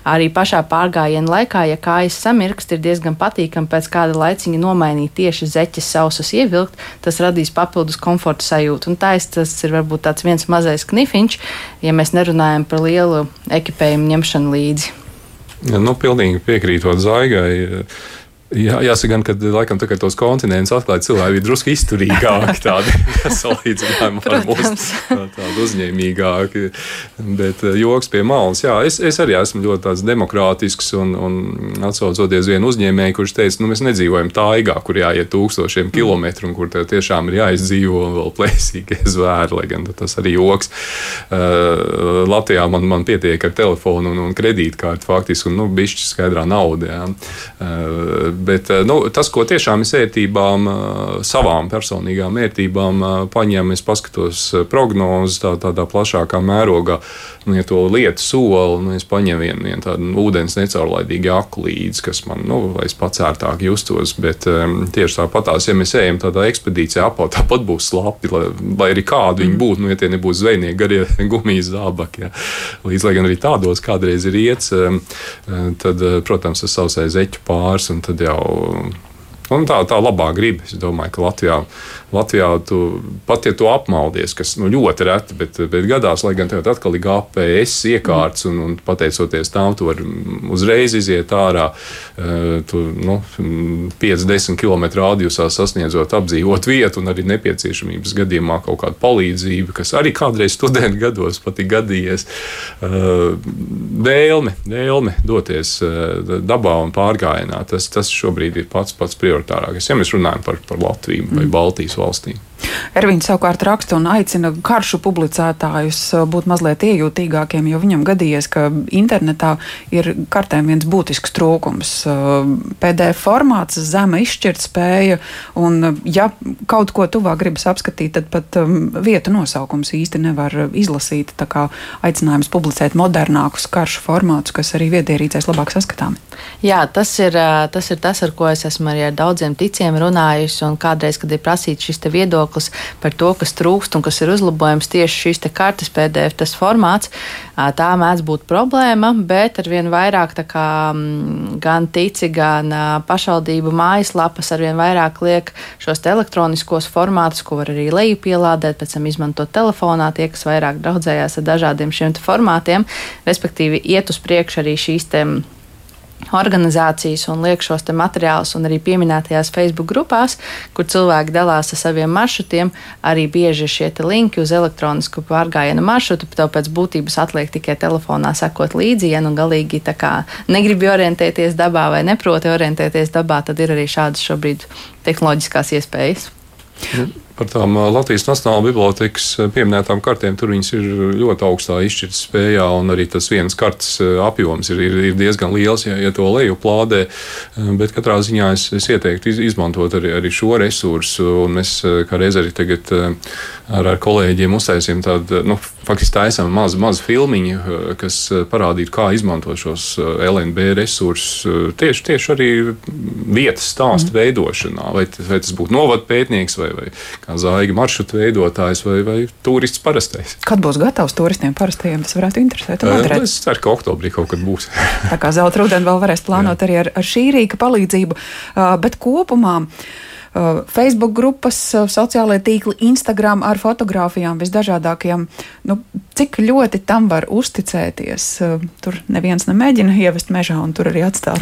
D: Arī pašā pārgājiena laikā, ja kājas samirkst, ir diezgan patīkami pēc kāda laiciņa nomainīt tieši zeķes sausus ievilkt. Tas radīs papildus komforta sajūtu. Un tā tas ir varbūt tāds viens mazais knifiņš, ja mēs nerunājam par lielu ekipējumu ņemšanu līdzi.
C: Nu, pilnīgi piekrītot Zaigai. Jā, jāsaka, ka laikam tā, tos kontinentus atklāja cilvēki bija drusku izturīgāki, tādi salīdzinājumā ar mums, tā, tādi uzņēmīgāki. Bet eh, joks pie malas, jā, es, es arī esmu ļoti demokrātisks un, un atsaucoties vienu uzņēmēju, kurš teica, nu mēs nedzīvojam tāigā, kur jāiet tūkstošiem kilometru un kur tiešām ir jāizdzīvo vēl plēsīgie zvēri, lai gan tas arī joks. Uh, Latvijā man, man pietiek ar telefonu un, un kredītkārti faktiski, un nu, bišķi skaidrā nauda. Jā. Uh, bet eh, nu, tas, ko tiešām es vērtībām, eh, savām personīgām vērtībām eh, paņēmu, es paskatos prognozes tā, tādā plašākā mērogā. Nu, ja to lietu soli, nu, es paņemu vienu, vienu tādu ūdens necaurlaidīgu aku līdzi, kas man, nu, lai es pats ērtāk justos. Bet um, tieši tāpatās, ja mēs ejam tādā ekspedīcijā, apā, tāpat būs slapi, lai, lai arī kādi viņi mm. būtu, nu, ja tie nebūs zvejnieki, garie gumijas zābaki. Ja. Līdz lai gan arī tādos kādreiz ir iets, um, tad, protams, tas sausais zeķu pāris, un tad jau Un tā, tā labā griba. Es domāju, ka Latvijā, Latvijā tu, pat ja tu apmaldies, kas nu, ļoti reti, bet, bet gadās, lai gan tev atkal ir GPS iekārts, un, un pateicoties tam, tu vari uzreiz iziet ārā, eh, tu nu, 5-10 km radiusā sasniedzot apdzīvot vietu, un arī nepieciešamības gadījumā kaut kāda palīdzība, kas arī kādreiz studentu gados pat ir gadījies. Eh, vēlme, vēlme doties eh, dabā un pārgājienā, tas, tas šobrīd ir pats pats prioritārs prioritārākais, ja mēs runājam par, par Latviju vai mm. Baltijas valstīm.
B: Ervīns savukārt raksta un aicina karšu publicētājus uh, būt mazliet iejūtīgākiem, jo viņam gadījies, ka internetā ir kartēm viens būtisks trūkums. Uh, PDF formāts, zema izšķirtspēja, un uh, ja kaut ko tuvāk gribas apskatīt, tad pat um, vietu nosaukums īsti nevar izlasīt. Tā kā aicinājums publicēt modernākus karšu formātus, kas arī viedierīcēs labāk saskatāmi.
D: Jā, tas ir, tas ir tas, ar ko es esmu arī ar daudziem ticiem runājusi, un kādreiz, kad ir prasīts šis viedoklis, viedoklis par to, kas trūkst un kas ir uzlabojams tieši šīs kartes PDF tas formāts. Tā mēdz būt problēma, bet ar vien vairāk kā, gan tici, gan pašvaldību mājaslapas ar vien vairāk liek šos elektroniskos formātus, ko var arī leju pielādēt, pēc tam izmantot telefonā tie, kas vairāk draudzējās ar dažādiem šiem formātiem, respektīvi iet uz priekšu arī šīs tēmas organizācijas un liek šos materiālus, un arī pieminētajās Facebook grupās, kur cilvēki dalās ar saviem maršrutiem, arī bieži šie linki uz elektronisku pārgājienu maršrutu. Tev pēc būtības atliek tikai telefonā sekot līdzi, ja nu galīgi negribi orientēties dabā vai neproti orientēties dabā, tad ir arī šādas šobrīd tehnoloģiskās iespējas.
C: Nu, Par tām Latvijas Nacionālās bibliotekas pieminētām kartēm tur viņas ir ļoti augstā izšķirtnes spējā, un arī tas viens kartes apjoms ir, ir, ir diezgan liels, ja, ja to leju plādē. Bet katrā ziņā es, es ieteiktu iz, izmantot arī, arī šo resursu, un mēs kā reiz arī tagad ar, ar kolēģiem uztaisījām tādu, nu, faktiski taisām mazu, mazu filmiņu, kas parādītu, kā izmantot šos LNB resursus tieši, tieši arī vietas stāstu mm. veidošanā, vai, vai tas būtu novadu pētnieks vai, vai kā zāģa maršrutu veidotājs vai, vai turists parastais.
B: Kad būs gatavs turistiem parastajiem, tas varētu interesēt.
C: Uh, es ceru, ka oktobrī kaut kad būs.
B: Tā kā zelta rudenī vēl varēs plānot Jā. arī ar, ar šī rīka palīdzību, uh, bet kopumā. Uh, Facebook grupas, uh, sociālai tīkli, Instagram ar fotografijām visdažādākajām. Nu, cik ļoti tam var uzticēties? Uh, tur neviens nemēģina ievest mežā un tur arī atstāt.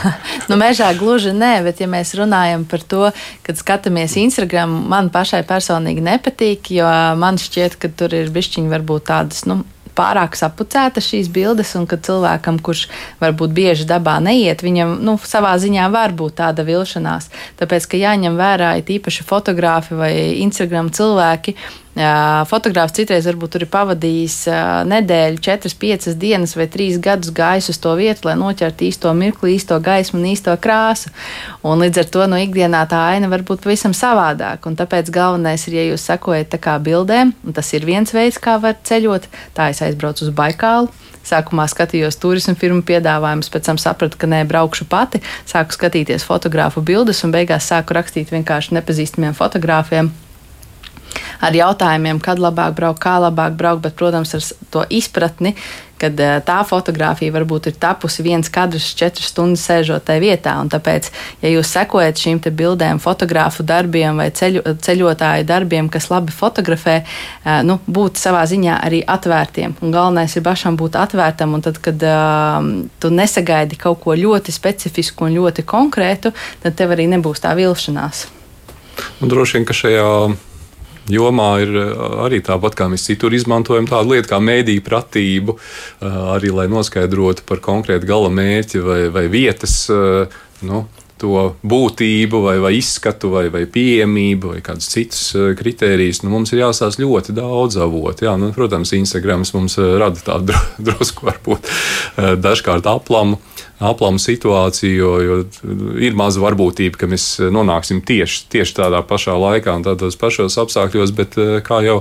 D: nu, mežā gluži nē, bet ja mēs runājam par to, kad skatāmies Instagram, man pašai personīgi nepatīk, jo man šķiet, ka tur ir bišķiņi varbūt tādas, nu, pārāk sapucētas šīs bildes, un ka cilvēkam, kurš varbūt bieži dabā neiet, viņam nu, savā ziņā var būt tāda vilšanās. Tāpēc, ka jāņem vērā īpaši fotografi vai Instagram cilvēki, Fotogrāfs citreiz varbūt tur ir pavadījis nedēļu, 4, 5 dienas vai 3 gadus gājis uz to vietu, lai noķertu īsto mirkli, īsto gaismu un īsto krāsu. Un līdz ar to no ikdienā tā aina var būt pavisam savādāka. Tāpēc galvenais ir, ja jūs sekojat bildēm, un tas ir viens veids, kā var ceļot, tā es aizbraucu uz Baikālu. Sākumā skatījos turismu firmu piedāvājumus, pēc tam sapratu, ka nē, braukšu pati. Sāku skatīties fotografu bildes un beigās sāku rakstīt vienkārši nepazīstamiem fotogrāfiem ar jautājumiem, kad labāk braukt, kā labāk braukt, bet, protams, ar to izpratni, kad eh, tā fotografija varbūt ir tapusi viens kadrs, četras stundas sēžot tajā vietā. Tāpēc, ja jūs sekojat šīm bildēm, fotografu darbiem vai ceļu, ceļotāju darbiem, kas labi fotografē, eh, nu, būt savā ziņā arī atvērtiem. Un galvenais ir pašam būt atvērtam, un tad, kad um, tu nesagaidi kaut ko ļoti specifisku un ļoti konkrētu, tad tev arī nebūs tā vilšanās.
C: Un droši vien, ka šajā jomā ir eh, arī tāpat kā mēs citur izmantojam tādu lietu kā mēdīju pratību, eh, arī lai noskaidrotu par konkrētu gala mērķi vai, vai vietas. Eh, nu, to būtību, vai, vai izskatu, vai, vai pieejamību, vai kādus citus kritērijus. Nu, mums ir jāsās ļoti daudz avotu. Jā, nu, protams, Instagrams mums rada tādu drusku, varbūt dažkārt aplamu aplamu situāciju, jo, jo ir maza varbūtība, ka mēs nonāksim tieši, tieši tādā pašā laikā un tādos pašos apstākļos, bet eh, kā jau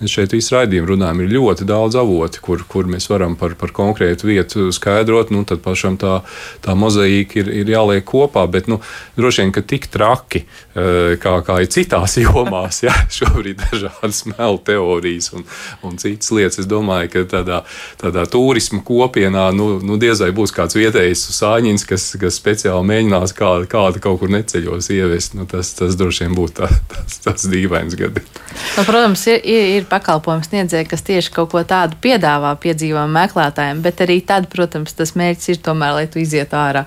C: mēs šeit visu raidījumu runājam, ir ļoti daudz avoti, kur, kur mēs varam par, par konkrētu vietu skaidrot, nu tad pašam tā, tā mozaīka ir, ir jāliek kopā, bet nu, droši vien, ka tik traki, eh, kā, kā ir citās jomās, ja, šobrīd dažādas melu teorijas un, un citas lietas, es domāju, ka tādā, tādā turisma kopienā nu, nu diez vai būs kāds vietējs visu sāņins, kas, kas speciāli mēģinās kādu, kādu kaut kur neceļos ievest. Nu, tas, tas droši vien būtu tā, tas, tas dīvains gadījums.
D: Nu, protams, ir, ir, ir pakalpojums sniedzēji, kas tieši kaut ko tādu piedāvā piedzīvojumu meklētājiem, bet arī tad, protams, tas mērķis ir tomēr, lai tu izietu ārā.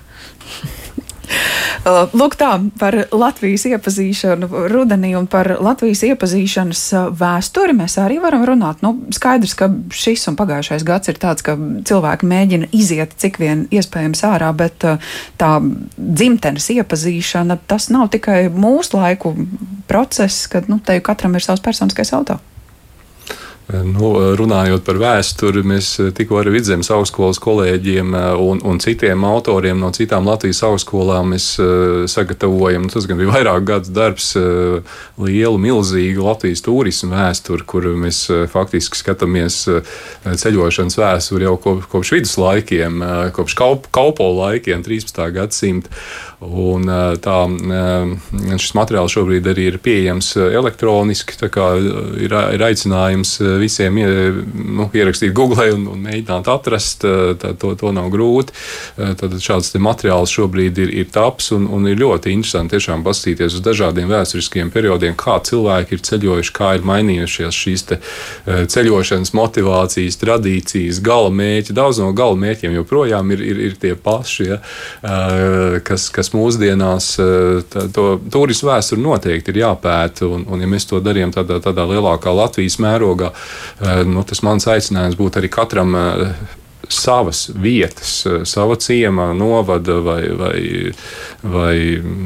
B: Uh, lūk, tā par Latvijas iepazīšanu rudenī un par Latvijas iepazīšanas uh, vēsturi mēs arī varam runāt. Nu, skaidrs, ka šis un pagājušais gads ir tāds, ka cilvēki mēģina iziet cik vien iespējams ārā, bet uh, tā dzimtenes iepazīšana tas nav tikai mūsu laiku process, kad nu, te katram ir savs personiskais auto.
C: Nu, runājot par vēsturi, mēs tikko ar Vidzemes augstskolas kolēģiem un, un citiem autoriem no citām Latvijas augstskolām sagatavojam. Nu, tas gan bija vairāk gadu darbs, lielu, milzīgu Latvijas turismu vēsturi, kur mēs faktiski skatāmies ceļošanas vēsturi jau kopš viduslaikiem, kopš kaupo laikiem, 13. gadsimta. Un, tā, šis materiāls šobrīd arī ir pieejams elektroniski. Ir, ir aicinājums visiem nu, ierakstīt Google un, un mēģināt atrast. Tā, to, to nav grūti. Tad šāds materiāls šobrīd ir, ir taps un, un ir ļoti interesanti tiešām paskatīties uz dažādiem vēsturiskiem periodiem, kā cilvēki ir ceļojuši, kā ir mainījušies šīs ceļošanas motivācijas, tradīcijas, gala mērķi. Daudz no gala mērķiem joprojām ir, ir, ir tie paši, ja, kas, kas kas mūsdienās eh, tā, to turismu vēsturi noteikti ir jāpēta. Un, un ja mēs to darījām tādā, tādā lielākā Latvijas mērogā, eh, nu, tas mans aicinājums būtu arī katram eh, savas vietas, sava ciema, novada vai, vai, vai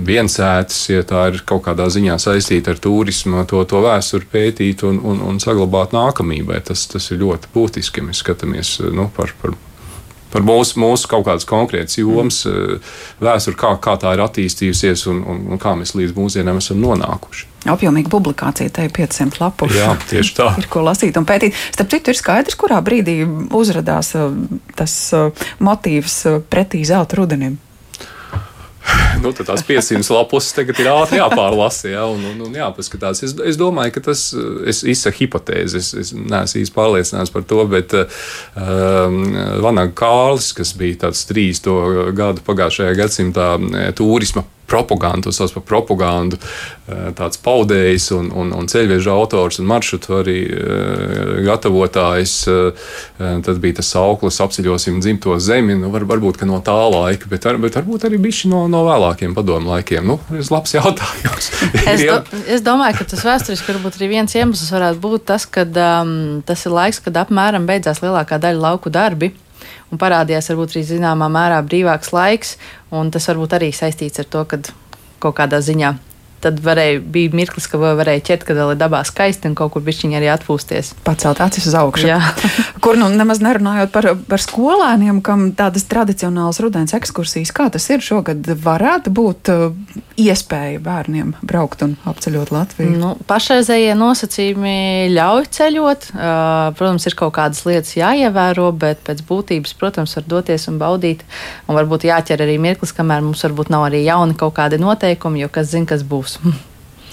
C: viensētas, ja tā ir kaut kādā ziņā saistīta ar turismu, to, to vēsturi pētīt un, un, un saglabāt nākamībai. Tas, tas ir ļoti būtiski, ja mēs skatāmies nu, par, par par mūsu, mūsu kaut kādas konkrētas jomas, mm. vēsturi, kā, kā tā ir attīstījusies un, un, un kā mēs līdz mūsdienām esam nonākuši.
B: Apjomīga publikācija, te ir 500 lapu.
C: Jā, tieši tā.
B: ir ko lasīt un pētīt. Starp citu, ir skaidrs, kurā brīdī uzrādās eh, tas eh, motīvs pretī zelta rudenim
C: nu, tās 500 lapus tagad ir ātri jāpārlasa ja, un, un, un jāpaskatās. Es, es domāju, ka tas es izsaku hipotēzi. Es, es neesmu īsti pārliecināts par to, bet um, Vanaga Kārlis, kas bija tāds 30 gadu pagājušajā gadsimtā turisma propagandu, to sauc par propagandu, eh, tāds paudējs un, un, un ceļveža autors un maršrutu arī eh, gatavotājs. Eh, tad bija tas sauklis, apceļosim dzimto zemi, nu, var, varbūt no tā laika, bet, ar, bet varbūt arī bišķi no, no vēlākiem padomu laikiem. Nu, tas ir labs jautājums.
D: es, do, es domāju, ka tas vēsturiski varbūt arī viens iemesls varētu būt tas, ka um, tas ir laiks, kad apmēram beidzās lielākā daļa lauku darbi un parādījās varbūt arī zināmā mērā brīvāks laiks, un tas varbūt arī saistīts ar to, ka kaut kādā ziņā tad varēja, bija mirklis, ka varēja ķert, kad vēl ir dabā skaisti un kaut kur bišķiņi arī atpūsties.
B: Pacelt acis uz augšu. kur nu nemaz nerunājot par, par skolēniem, kam tādas tradicionālas rudens ekskursijas, kā tas ir šogad, varētu būt uh, iespēja bērniem braukt un apceļot Latviju?
D: Nu, pašreizējie nosacījumi ļauj ceļot. Uh, protams, ir kaut kādas lietas jāievēro, bet pēc būtības, protams, var doties un baudīt. Un varbūt jāķer arī mirklis, kamēr mums varbūt nav arī jauni kaut kādi noteikumi, jo kas zina, kas būs būs.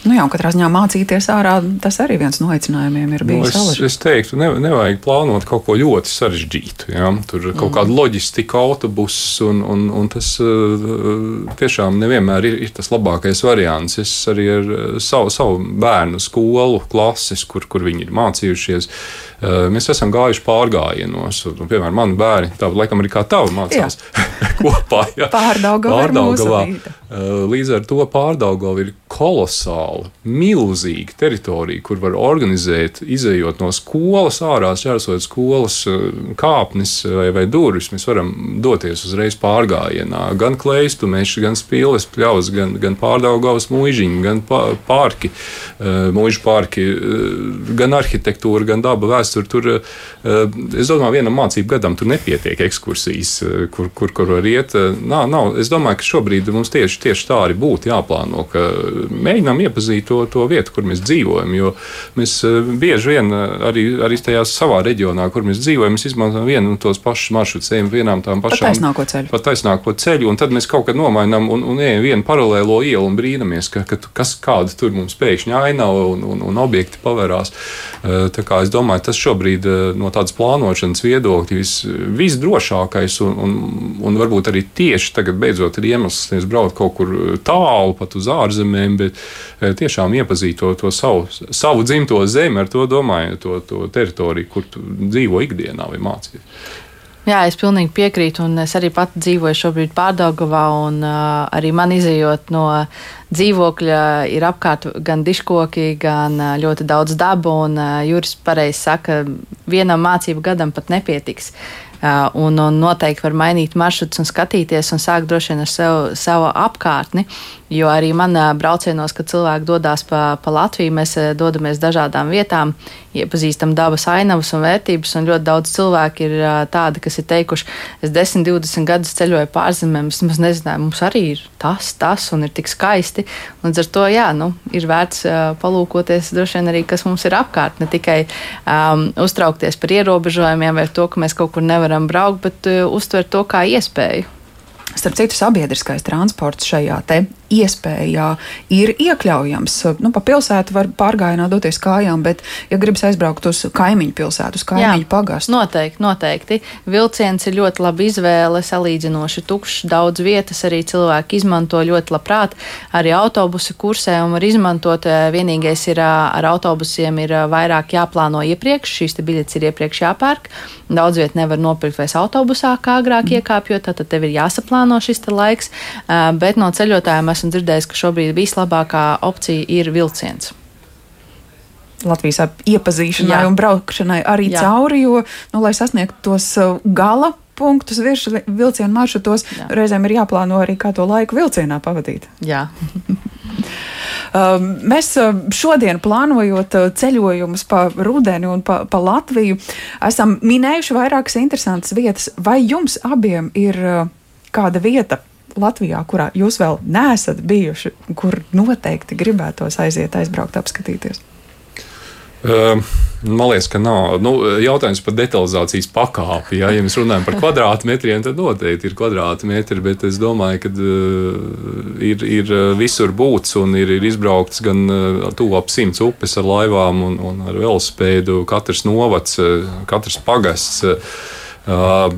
B: Nu jā, katrā ziņā mācīties ārā, tas arī viens no aicinājumiem ir bijis.
C: Nu, es, es teiktu, ne, nevajag plānot kaut ko ļoti sarežģītu. Ja? Tur mm. kaut kāda loģistika, autobuss, un, un, un tas uh, tiešām nevienmēr ir, ir tas labākais variants. Es arī ar uh, savu, savu bērnu skolu, klases, kur, kur viņi ir mācījušies, uh, mēs esam gājuši pārgājienos. Un, piemēram, mani bērni, tā laikam arī kā tavi mācās kopā. Ja?
B: Pārdaugavā. Pārdaugavā.
C: Līdz ar to pārdaugavā ir kolosāla, milzīga teritorija, kur var organizēt, izējot no skolas ārā, šķērsot skolas kāpnes vai, vai durvis. Mēs varam doties uzreiz pārgājienā. Gan kleistu mežs, gan spīles pļaus, gan, gan pārdaugavas mūžiņi, gan pārki, mūžu pārki, gan arhitektūra, gan daba vēsture. Tur, es domāju, vienam mācību gadam tur nepietiek ekskursijas, kur, kur, kur var iet. Nav, nav. Es domāju, ka šobrīd mums tieši tieši, tieši tā arī būtu jāplāno, ka mēģinām iepazīt to, to vietu, kur mēs dzīvojam. Jo mēs eh, bieži vien eh, arī, arī tajā savā reģionā, kur mēs dzīvojam, mēs izmantojam vienu un tos pašus maršrutus, ejam vienām tām pašām
B: taisnāko ceļu.
C: Pat taisnāko ceļu, un tad mēs kaut kad nomainām un, un ejam vienu paralēlo ielu un brīnamies, ka, ka kas kāda tur mums pēkšņi ainava un, un, un objekti pavērās. Eh, tā kā es domāju, tas šobrīd no tādas plānošanas viedokļa vis, visdrošākais un, un, un varbūt arī tieši tagad beidzot ir iemesls braukt kaut kaut kur eh, tālu, pat uz ārzemēm, bet eh, tiešām iepazīt to, to savu, savu dzimto zemi, ar to domāju, to, to teritoriju, kur dzīvo ikdienā vai mācīties.
D: Jā, es pilnīgi piekrītu, un es arī pati dzīvoju šobrīd Pārdaugavā, un uh, arī man izējot no dzīvokļa ir apkārt gan diškoki, gan uh, ļoti daudz dabu, un uh, Juris pareizi saka, vienam mācību gadam pat nepietiks. Uh, un, un noteikti var mainīt maršrutus un skatīties un sākt droši vien ar sev, savu apkārtni. Jo arī manā braucienos, kad cilvēki dodas pa, pa Latviju, mēs dodamies dažādām vietām, iepazīstam dabas ainavas un vērtības. Un ļoti daudz cilvēku ir tādi, kas ir teikuši, es 10, 20 gadus ceļoju pārzemēm, es nemaz nezināju, mums arī ir tas, tas un ir tik skaisti. Līdz ar to, jā, nu, ir vērts palūkoties droši vien arī, kas mums ir apkārt. Ne tikai um, uztraukties par ierobežojumiem vai to, ka mēs kaut kur nevaram braukt, bet uh, uztvert to kā iespēju.
B: Starp citu, sabiedriskais transports šajā iespējā ir iekļaujams. Nu, pa pilsētu var pārgājienā doties kājām, bet, ja gribas aizbraukt uz kaimiņu pilsētu, uz kaimiņu pagastu.
D: Noteikti, noteikti. Vilciens ir ļoti laba izvēle, salīdzinoši tukšs. Daudz vietas arī cilvēki izmanto ļoti labprāt. Arī autobusu kursē un var izmantot. Eh, vienīgais ir eh, ar autobusiem ir eh, vairāk jāplāno iepriekš. Šīs biļetes ir iepriekš jāpērk. Daudz vietu nevar nopirkt vairs autobusā, kā agrāk mm. iekāpjot, tad tev ir jāsaplāno šis laiks. Bet no ceļotājiem esmu dzirdējis, ka šobrīd vislabākā opcija ir vilciens.
B: Latvijas iepazīšanai Jā. un braukšanai arī Jā. cauri, jo, nu, lai sasniegtu tos uh, gala punktus virs vilcienu maršrutos, Jā. reizēm ir jāplāno arī, kā to laiku vilcienā pavadīt.
D: Jā.
B: Um, mēs uh, šodien plānojot uh, ceļojumus pa rudeni un pa, pa Latviju, esam minējuši vairākas interesantas vietas. Vai jums abiem ir kāda vieta Latvijā, kurā jūs vēl neesat bijuši, kur noteikti gribētos aiziet, aizbraukt, apskatīties?
C: Uh, man liekas, ka nav. Nu, jautājums par detalizācijas pakāpi. Ja, ja mēs runājam par kvadrātmetriem, tad noteikti ir kvadrātmetri, bet es domāju, ka uh, ir, ir visur būts un ir, ir izbraukts gan uh, tuvu ap simts upes ar laivām un, un ar velospēdu. Katrs novads, katrs pagasts. Uh,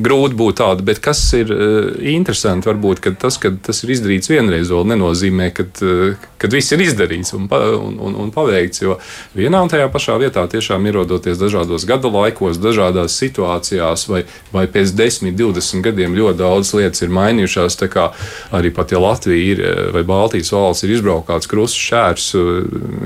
C: grūti būt tāda, bet kas ir uh, interesanti, varbūt ka tas, ka tas ir izdarīts vienreiz, vēl nenozīmē, ka uh, viss ir izdarīts un, un, un, un paveikts. Jo vienā un tajā pašā vietā tiešām ierodoties dažādos gada laikos, dažādās situācijās, vai, vai pēc 10, 20 gadiem ļoti daudz lietas ir mainījušās. Arī pat ja Latvija ir, vai Baltijas valsts ir izbraukāts krusts šērs,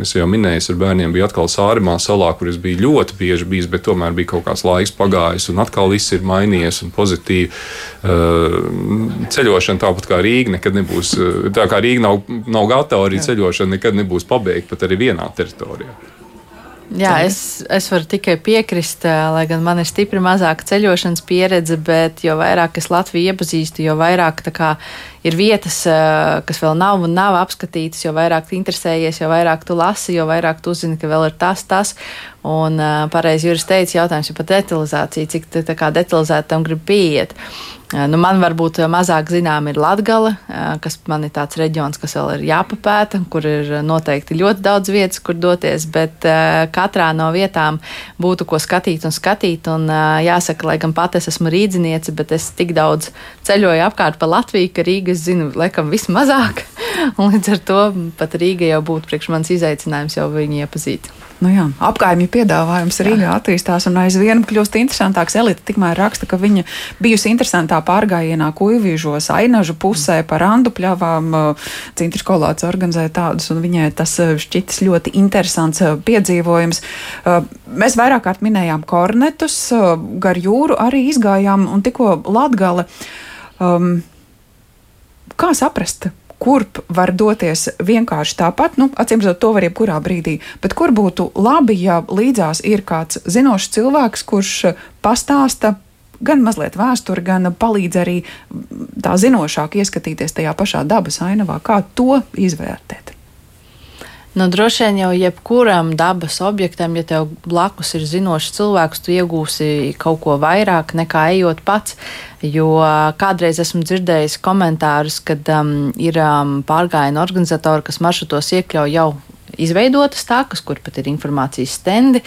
C: es jau minēju, ar bērniem bija atkal Sārimā salā, kur es biju ļoti bieži bijis, bet tomēr bija kaut kāds laiks pagājis un atkal viss ir mainījies un pozitīvi. Uh, ceļošana tāpat kā Rīga nekad nebūs, tā kā Rīga nav, nav gatava, arī ceļošana nekad nebūs pabeigta pat arī vienā teritorijā.
D: Jā, es, es varu tikai piekrist, lai gan man ir stipri mazāka ceļošanas pieredze, bet jo vairāk es Latviju iepazīstu, jo vairāk kā, ir vietas, kas vēl nav un nav apskatītas, jo vairāk tu interesējies, jo vairāk tu lasi, jo vairāk tu uzzini, ka vēl ir tas, tas. Un pareizi Juris teica, jautājums ir par detalizāciju, cik detalizēti tam grib pieiet. Nu, man varbūt mazāk zinām ir Latgala, kas man ir tāds reģions, kas vēl ir jāpapēta, kur ir noteikti ļoti daudz vietas, kur doties, bet katrā no vietām būtu ko skatīt un skatīt. Un jāsaka, lai gan pat es esmu rīdziniece, bet es tik daudz ceļoju apkārt pa Latviju, ka Rīga es zinu, laikam vismazāk. Un līdz ar to pat Rīga jau būtu priekš manis izaicinājums jau viņu iepazīt.
B: Nu jā, apgājuma piedāvājums Rīgā attīstās un aizvien kļūst interesantāks. Elita tikmēr raksta, ka viņa bijusi interesantā pārgājienā kuivīžos ainažu pusē par randu pļavām. Cintrs kolāts organizē tādus, un viņai tas šķitis ļoti interesants piedzīvojums. Mēs vairāk kārt minējām kornetus, gar jūru arī izgājām un tikko Latgale. Um, kā saprast, kurp var doties vienkārši tāpat, nu, acīm redzot, to var jebkurā brīdī, bet kur būtu labi, ja līdzās ir kāds zinošs cilvēks, kurš pastāsta gan mazliet vēsturi, gan palīdz arī tā zinošāk ieskatīties tajā pašā dabas ainavā, kā to izvērtēt.
D: Nu, droši vien jau jebkuram dabas objektam, ja tev blakus ir zinošs cilvēks, tu iegūsi kaut ko vairāk nekā ejot pats. Jo kādreiz esmu dzirdējis komentārus, kad um, ir um, pārgājienu organizatori, kas maršrutos iekļauj jau izveidotas takas, kur pat ir informācijas stendi.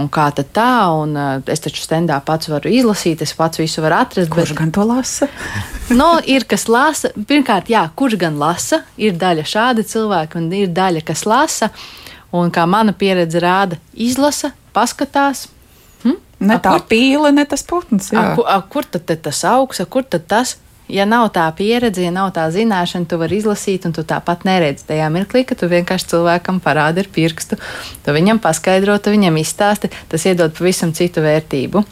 D: Un kā tad tā, un uh, es taču stendā pats varu izlasīt, es pats visu varu atrast.
B: Kurš bet, gan to lasa?
D: no, ir kas lasa. Pirmkārt, jā, kurš gan lasa? Ir daļa šādi cilvēki, un ir daļa, kas lasa. Un kā mana pieredze rāda, izlasa, paskatās.
B: Hm? Ne tā kur, pīle, ne tas putns.
D: A, kur, a, kur tad tas augs, a, kur tad tas? Ja nav tā pieredze, ja nav tā zināšana, tu vari izlasīt, un tu tāpat neredzi tajā mirklī, ka tu vienkārši cilvēkam parādi ar pirkstu, tu viņam paskaidro, tu viņam izstāsti, tas iedod pavisam citu vērtību.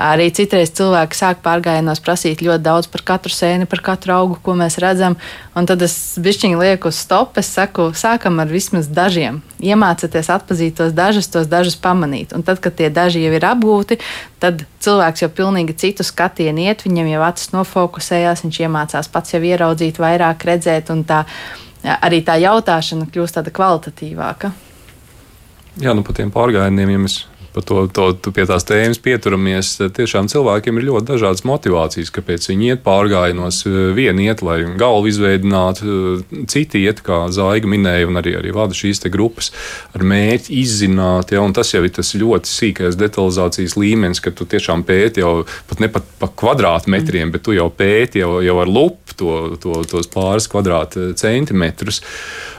D: Arī citreiz cilvēki sāk pārgājienos prasīt ļoti daudz par katru sēni, par katru augu, ko mēs redzam, un tad es bišķiņi lieku uz stop, es saku, sākam ar vismaz dažiem. Iemācieties atpazīt tos dažus, tos dažus pamanīt. Un tad, kad tie daži jau ir apgūti, tad cilvēks jau pilnīgi citu skatienu iet, viņam jau acis nofokusējās, viņš iemācās pats jau ieraudzīt, vairāk redzēt, un tā arī tā jautāšana kļūst tāda kvalitatīvāka.
C: Jā, nu par tiem pārgājieniem, ja mēs to, to, to pie tās tēmas pieturamies. Tiešām cilvēkiem ir ļoti dažādas motivācijas, kāpēc viņi iet pārgājienos. Vieni iet, lai galvu izveidinātu, citi iet, kā Zaiga minēja, un arī, arī vada šīs grupas ar mērķi izzināt. Ja, tas jau ir tas ļoti sīkais detalizācijas līmenis, ka tu tiešām pēti jau pat ne pat pa kvadrātmetriem, bet tu jau pēti jau, jau ar lupu to, to, tos pāris kvadrātcentimetrus.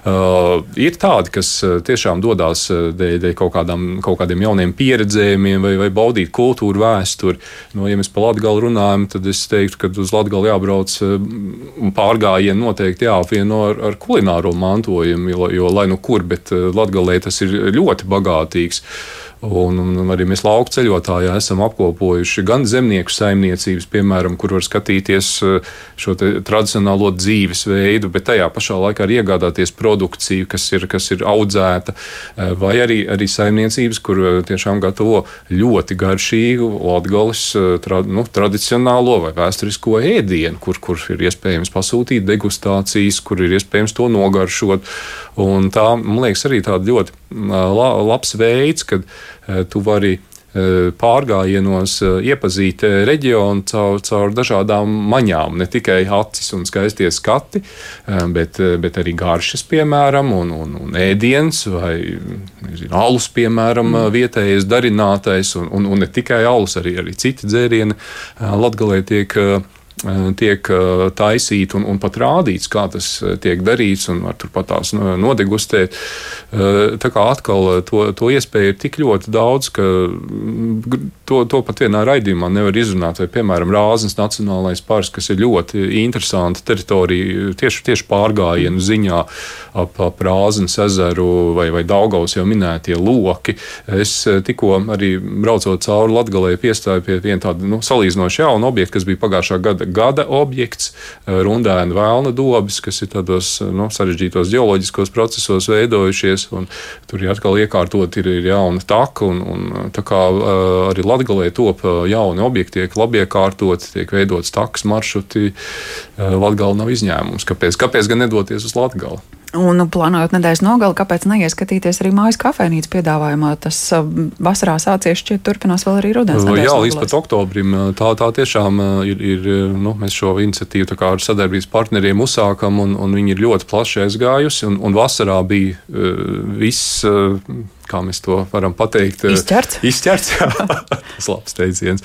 C: Uh, ir tādi, kas tiešām dodas dēļ, dēļ kaut, kādām, kaut kādiem jauniem pieejamiem pieredzējumiem vai, vai baudīt kultūru vēsturi. No, ja mēs par Latviju runājam, tad es teiktu, ka uz Latviju jābrauc eh, un pārgājienu noteikti jāapvieno ar, ar kulināro mantojumu, jo, jo lai nu kur, bet eh, Latvijā tas ir ļoti bagātīgs. Un, un arī mēs lauku ceļotājā esam apkopojuši gan zemnieku saimniecības, piemēram, kur var skatīties eh, šo tradicionālo dzīvesveidu, bet tajā pašā laikā arī iegādāties produkciju, kas ir, kas ir audzēta, eh, vai arī, arī saimniecības, kur eh, tiešām gatavo ļoti garšīgu latgalis tra, nu, tradicionālo vai vēsturisko ēdienu, kur, kur ir iespējams pasūtīt degustācijas, kur ir iespējams to nogaršot. Un tā, man liekas, arī tāda ļoti labs veids, kad tu vari pārgājienos iepazīt reģionu caur, caur dažādām maņām. Ne tikai acis un skaistie skati, bet, bet arī garšas, piemēram, un, un, un ēdiens vai nezinu, alus, piemēram, mm. vietējais darinātais, un, un, un ne tikai alus, arī, arī citi dzērieni Latgalē tiek Eh, tiek eh, taisīti un, un pat rādīts, kā tas eh, tiek darīts, un var turpat tās nodegustēt. Tā kā atkal to, to iespēju ir tik ļoti daudz, ka mm, to, to pat vienā raidījumā nevar izrunāt. Vai, piemēram, Rāznas Nacionālais parks, kas ir ļoti interesanta teritorija tieši, tieši pārgājienu ziņā ap, ap Rāznas ezeru vai, vai Daugaus jau minētie loki. Es tikko arī braucot cauri Latgalē piestāju pie viena tāda nu, salīdzinoši jauna objekta, kas bija pagājušā gada gada objekts, eh, rundēna vēlna dobis, kas ir tādos eh, nu, sarežģītos geoloģiskos procesos veidojušies. Tur ir atkal iekārtot ir, ir jauna taka, un, un eh, tā kā arī Latgalē top jauni objekti, tiek labi iekārtoti, tiek veidots takas maršruti. Latgala nav izņēmums. Kāpēc? Kāpēc gan nedoties uz Latgali?
B: Un plānojot nedēļas nogali, kāpēc neieskatīties arī mājas kafejnīcas piedāvājumā? Tas vasarā sācies, šķiet, turpinās vēl arī rudens.
C: Jā, līdz pat oktobrim. Tā, tā tiešām ir, ir nu, mēs šo iniciatīvu ar sadarbības partneriem uzsākam, un, un viņi ir ļoti plaši aizgājusi. Un, un vasarā bija uh, viss. Kā mēs to varam pateikt,
B: izķerts.
C: Izķerts, jā, tas labs teiciens.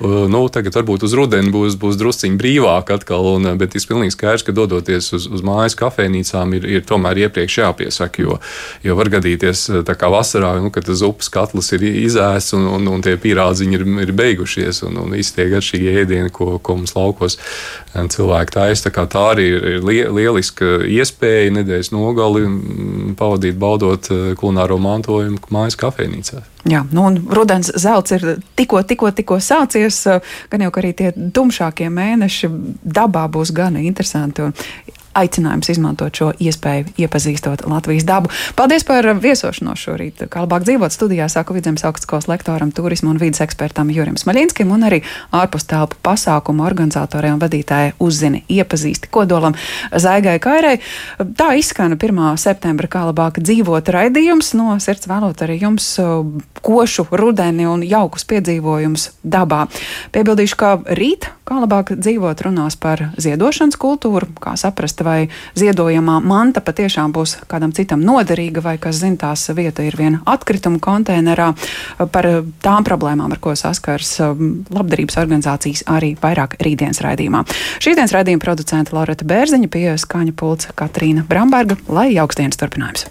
C: Nu, tagad varbūt uz rudeni būs, būs drusciņi brīvāk atkal, un, bet ir pilnīgi skaidrs, ka dodoties uz, uz mājas kafejnīcām ir, ir tomēr iepriekš jāpiesaka, jo, jo var gadīties tā kā vasarā, nu, kad tas upes katls ir izēsts un, un, un tie pīrādziņi ir, ir beigušies, un, un visi tie garšīgi ēdieni, ko, ko mums laukos cilvēki taisa. Tā, tā arī ir lieliska iespēja nedēļas nogali pavadīt baudot kulināro mantojumu mantojumu mājas kafejnīcā.
B: Jā, nu un rudens zelts ir tikko, tikko, tikko sācies, gan jau arī tie tumšākie mēneši dabā būs gan interesanti. Un aicinājums izmantot šo iespēju, iepazīstot Latvijas dabu. Paldies par viesošanos šorīt. Kā labāk dzīvot studijā, sāku Vidzemes augstskolas lektoram, turismu un vidas ekspertam Jurim Smaļinskim un arī ārpus telpu pasākumu organizatorei un vadītājai uzzini iepazīsti kodolam Zaigai Kairai. Tā izskana 1. septembra kā labāk dzīvot raidījums. No sirds vēlot arī jums košu rudeni un jaukus piedzīvojumus dabā. Piebildīšu, ka rīt kā labāk dzīvot runās par ziedošanas kultūru, kā saprast vai ziedojamā manta patiešām būs kādam citam noderīga, vai kas zina, tās vieta ir viena atkrituma konteinerā. Par tām problēmām, ar ko saskars um, labdarības organizācijas, arī vairāk rītdienas raidījumā. Šīs dienas raidījuma producente Loreta Bērziņa pie skaņa pulca Katrīna Bramberga, lai jauks dienas turpinājums.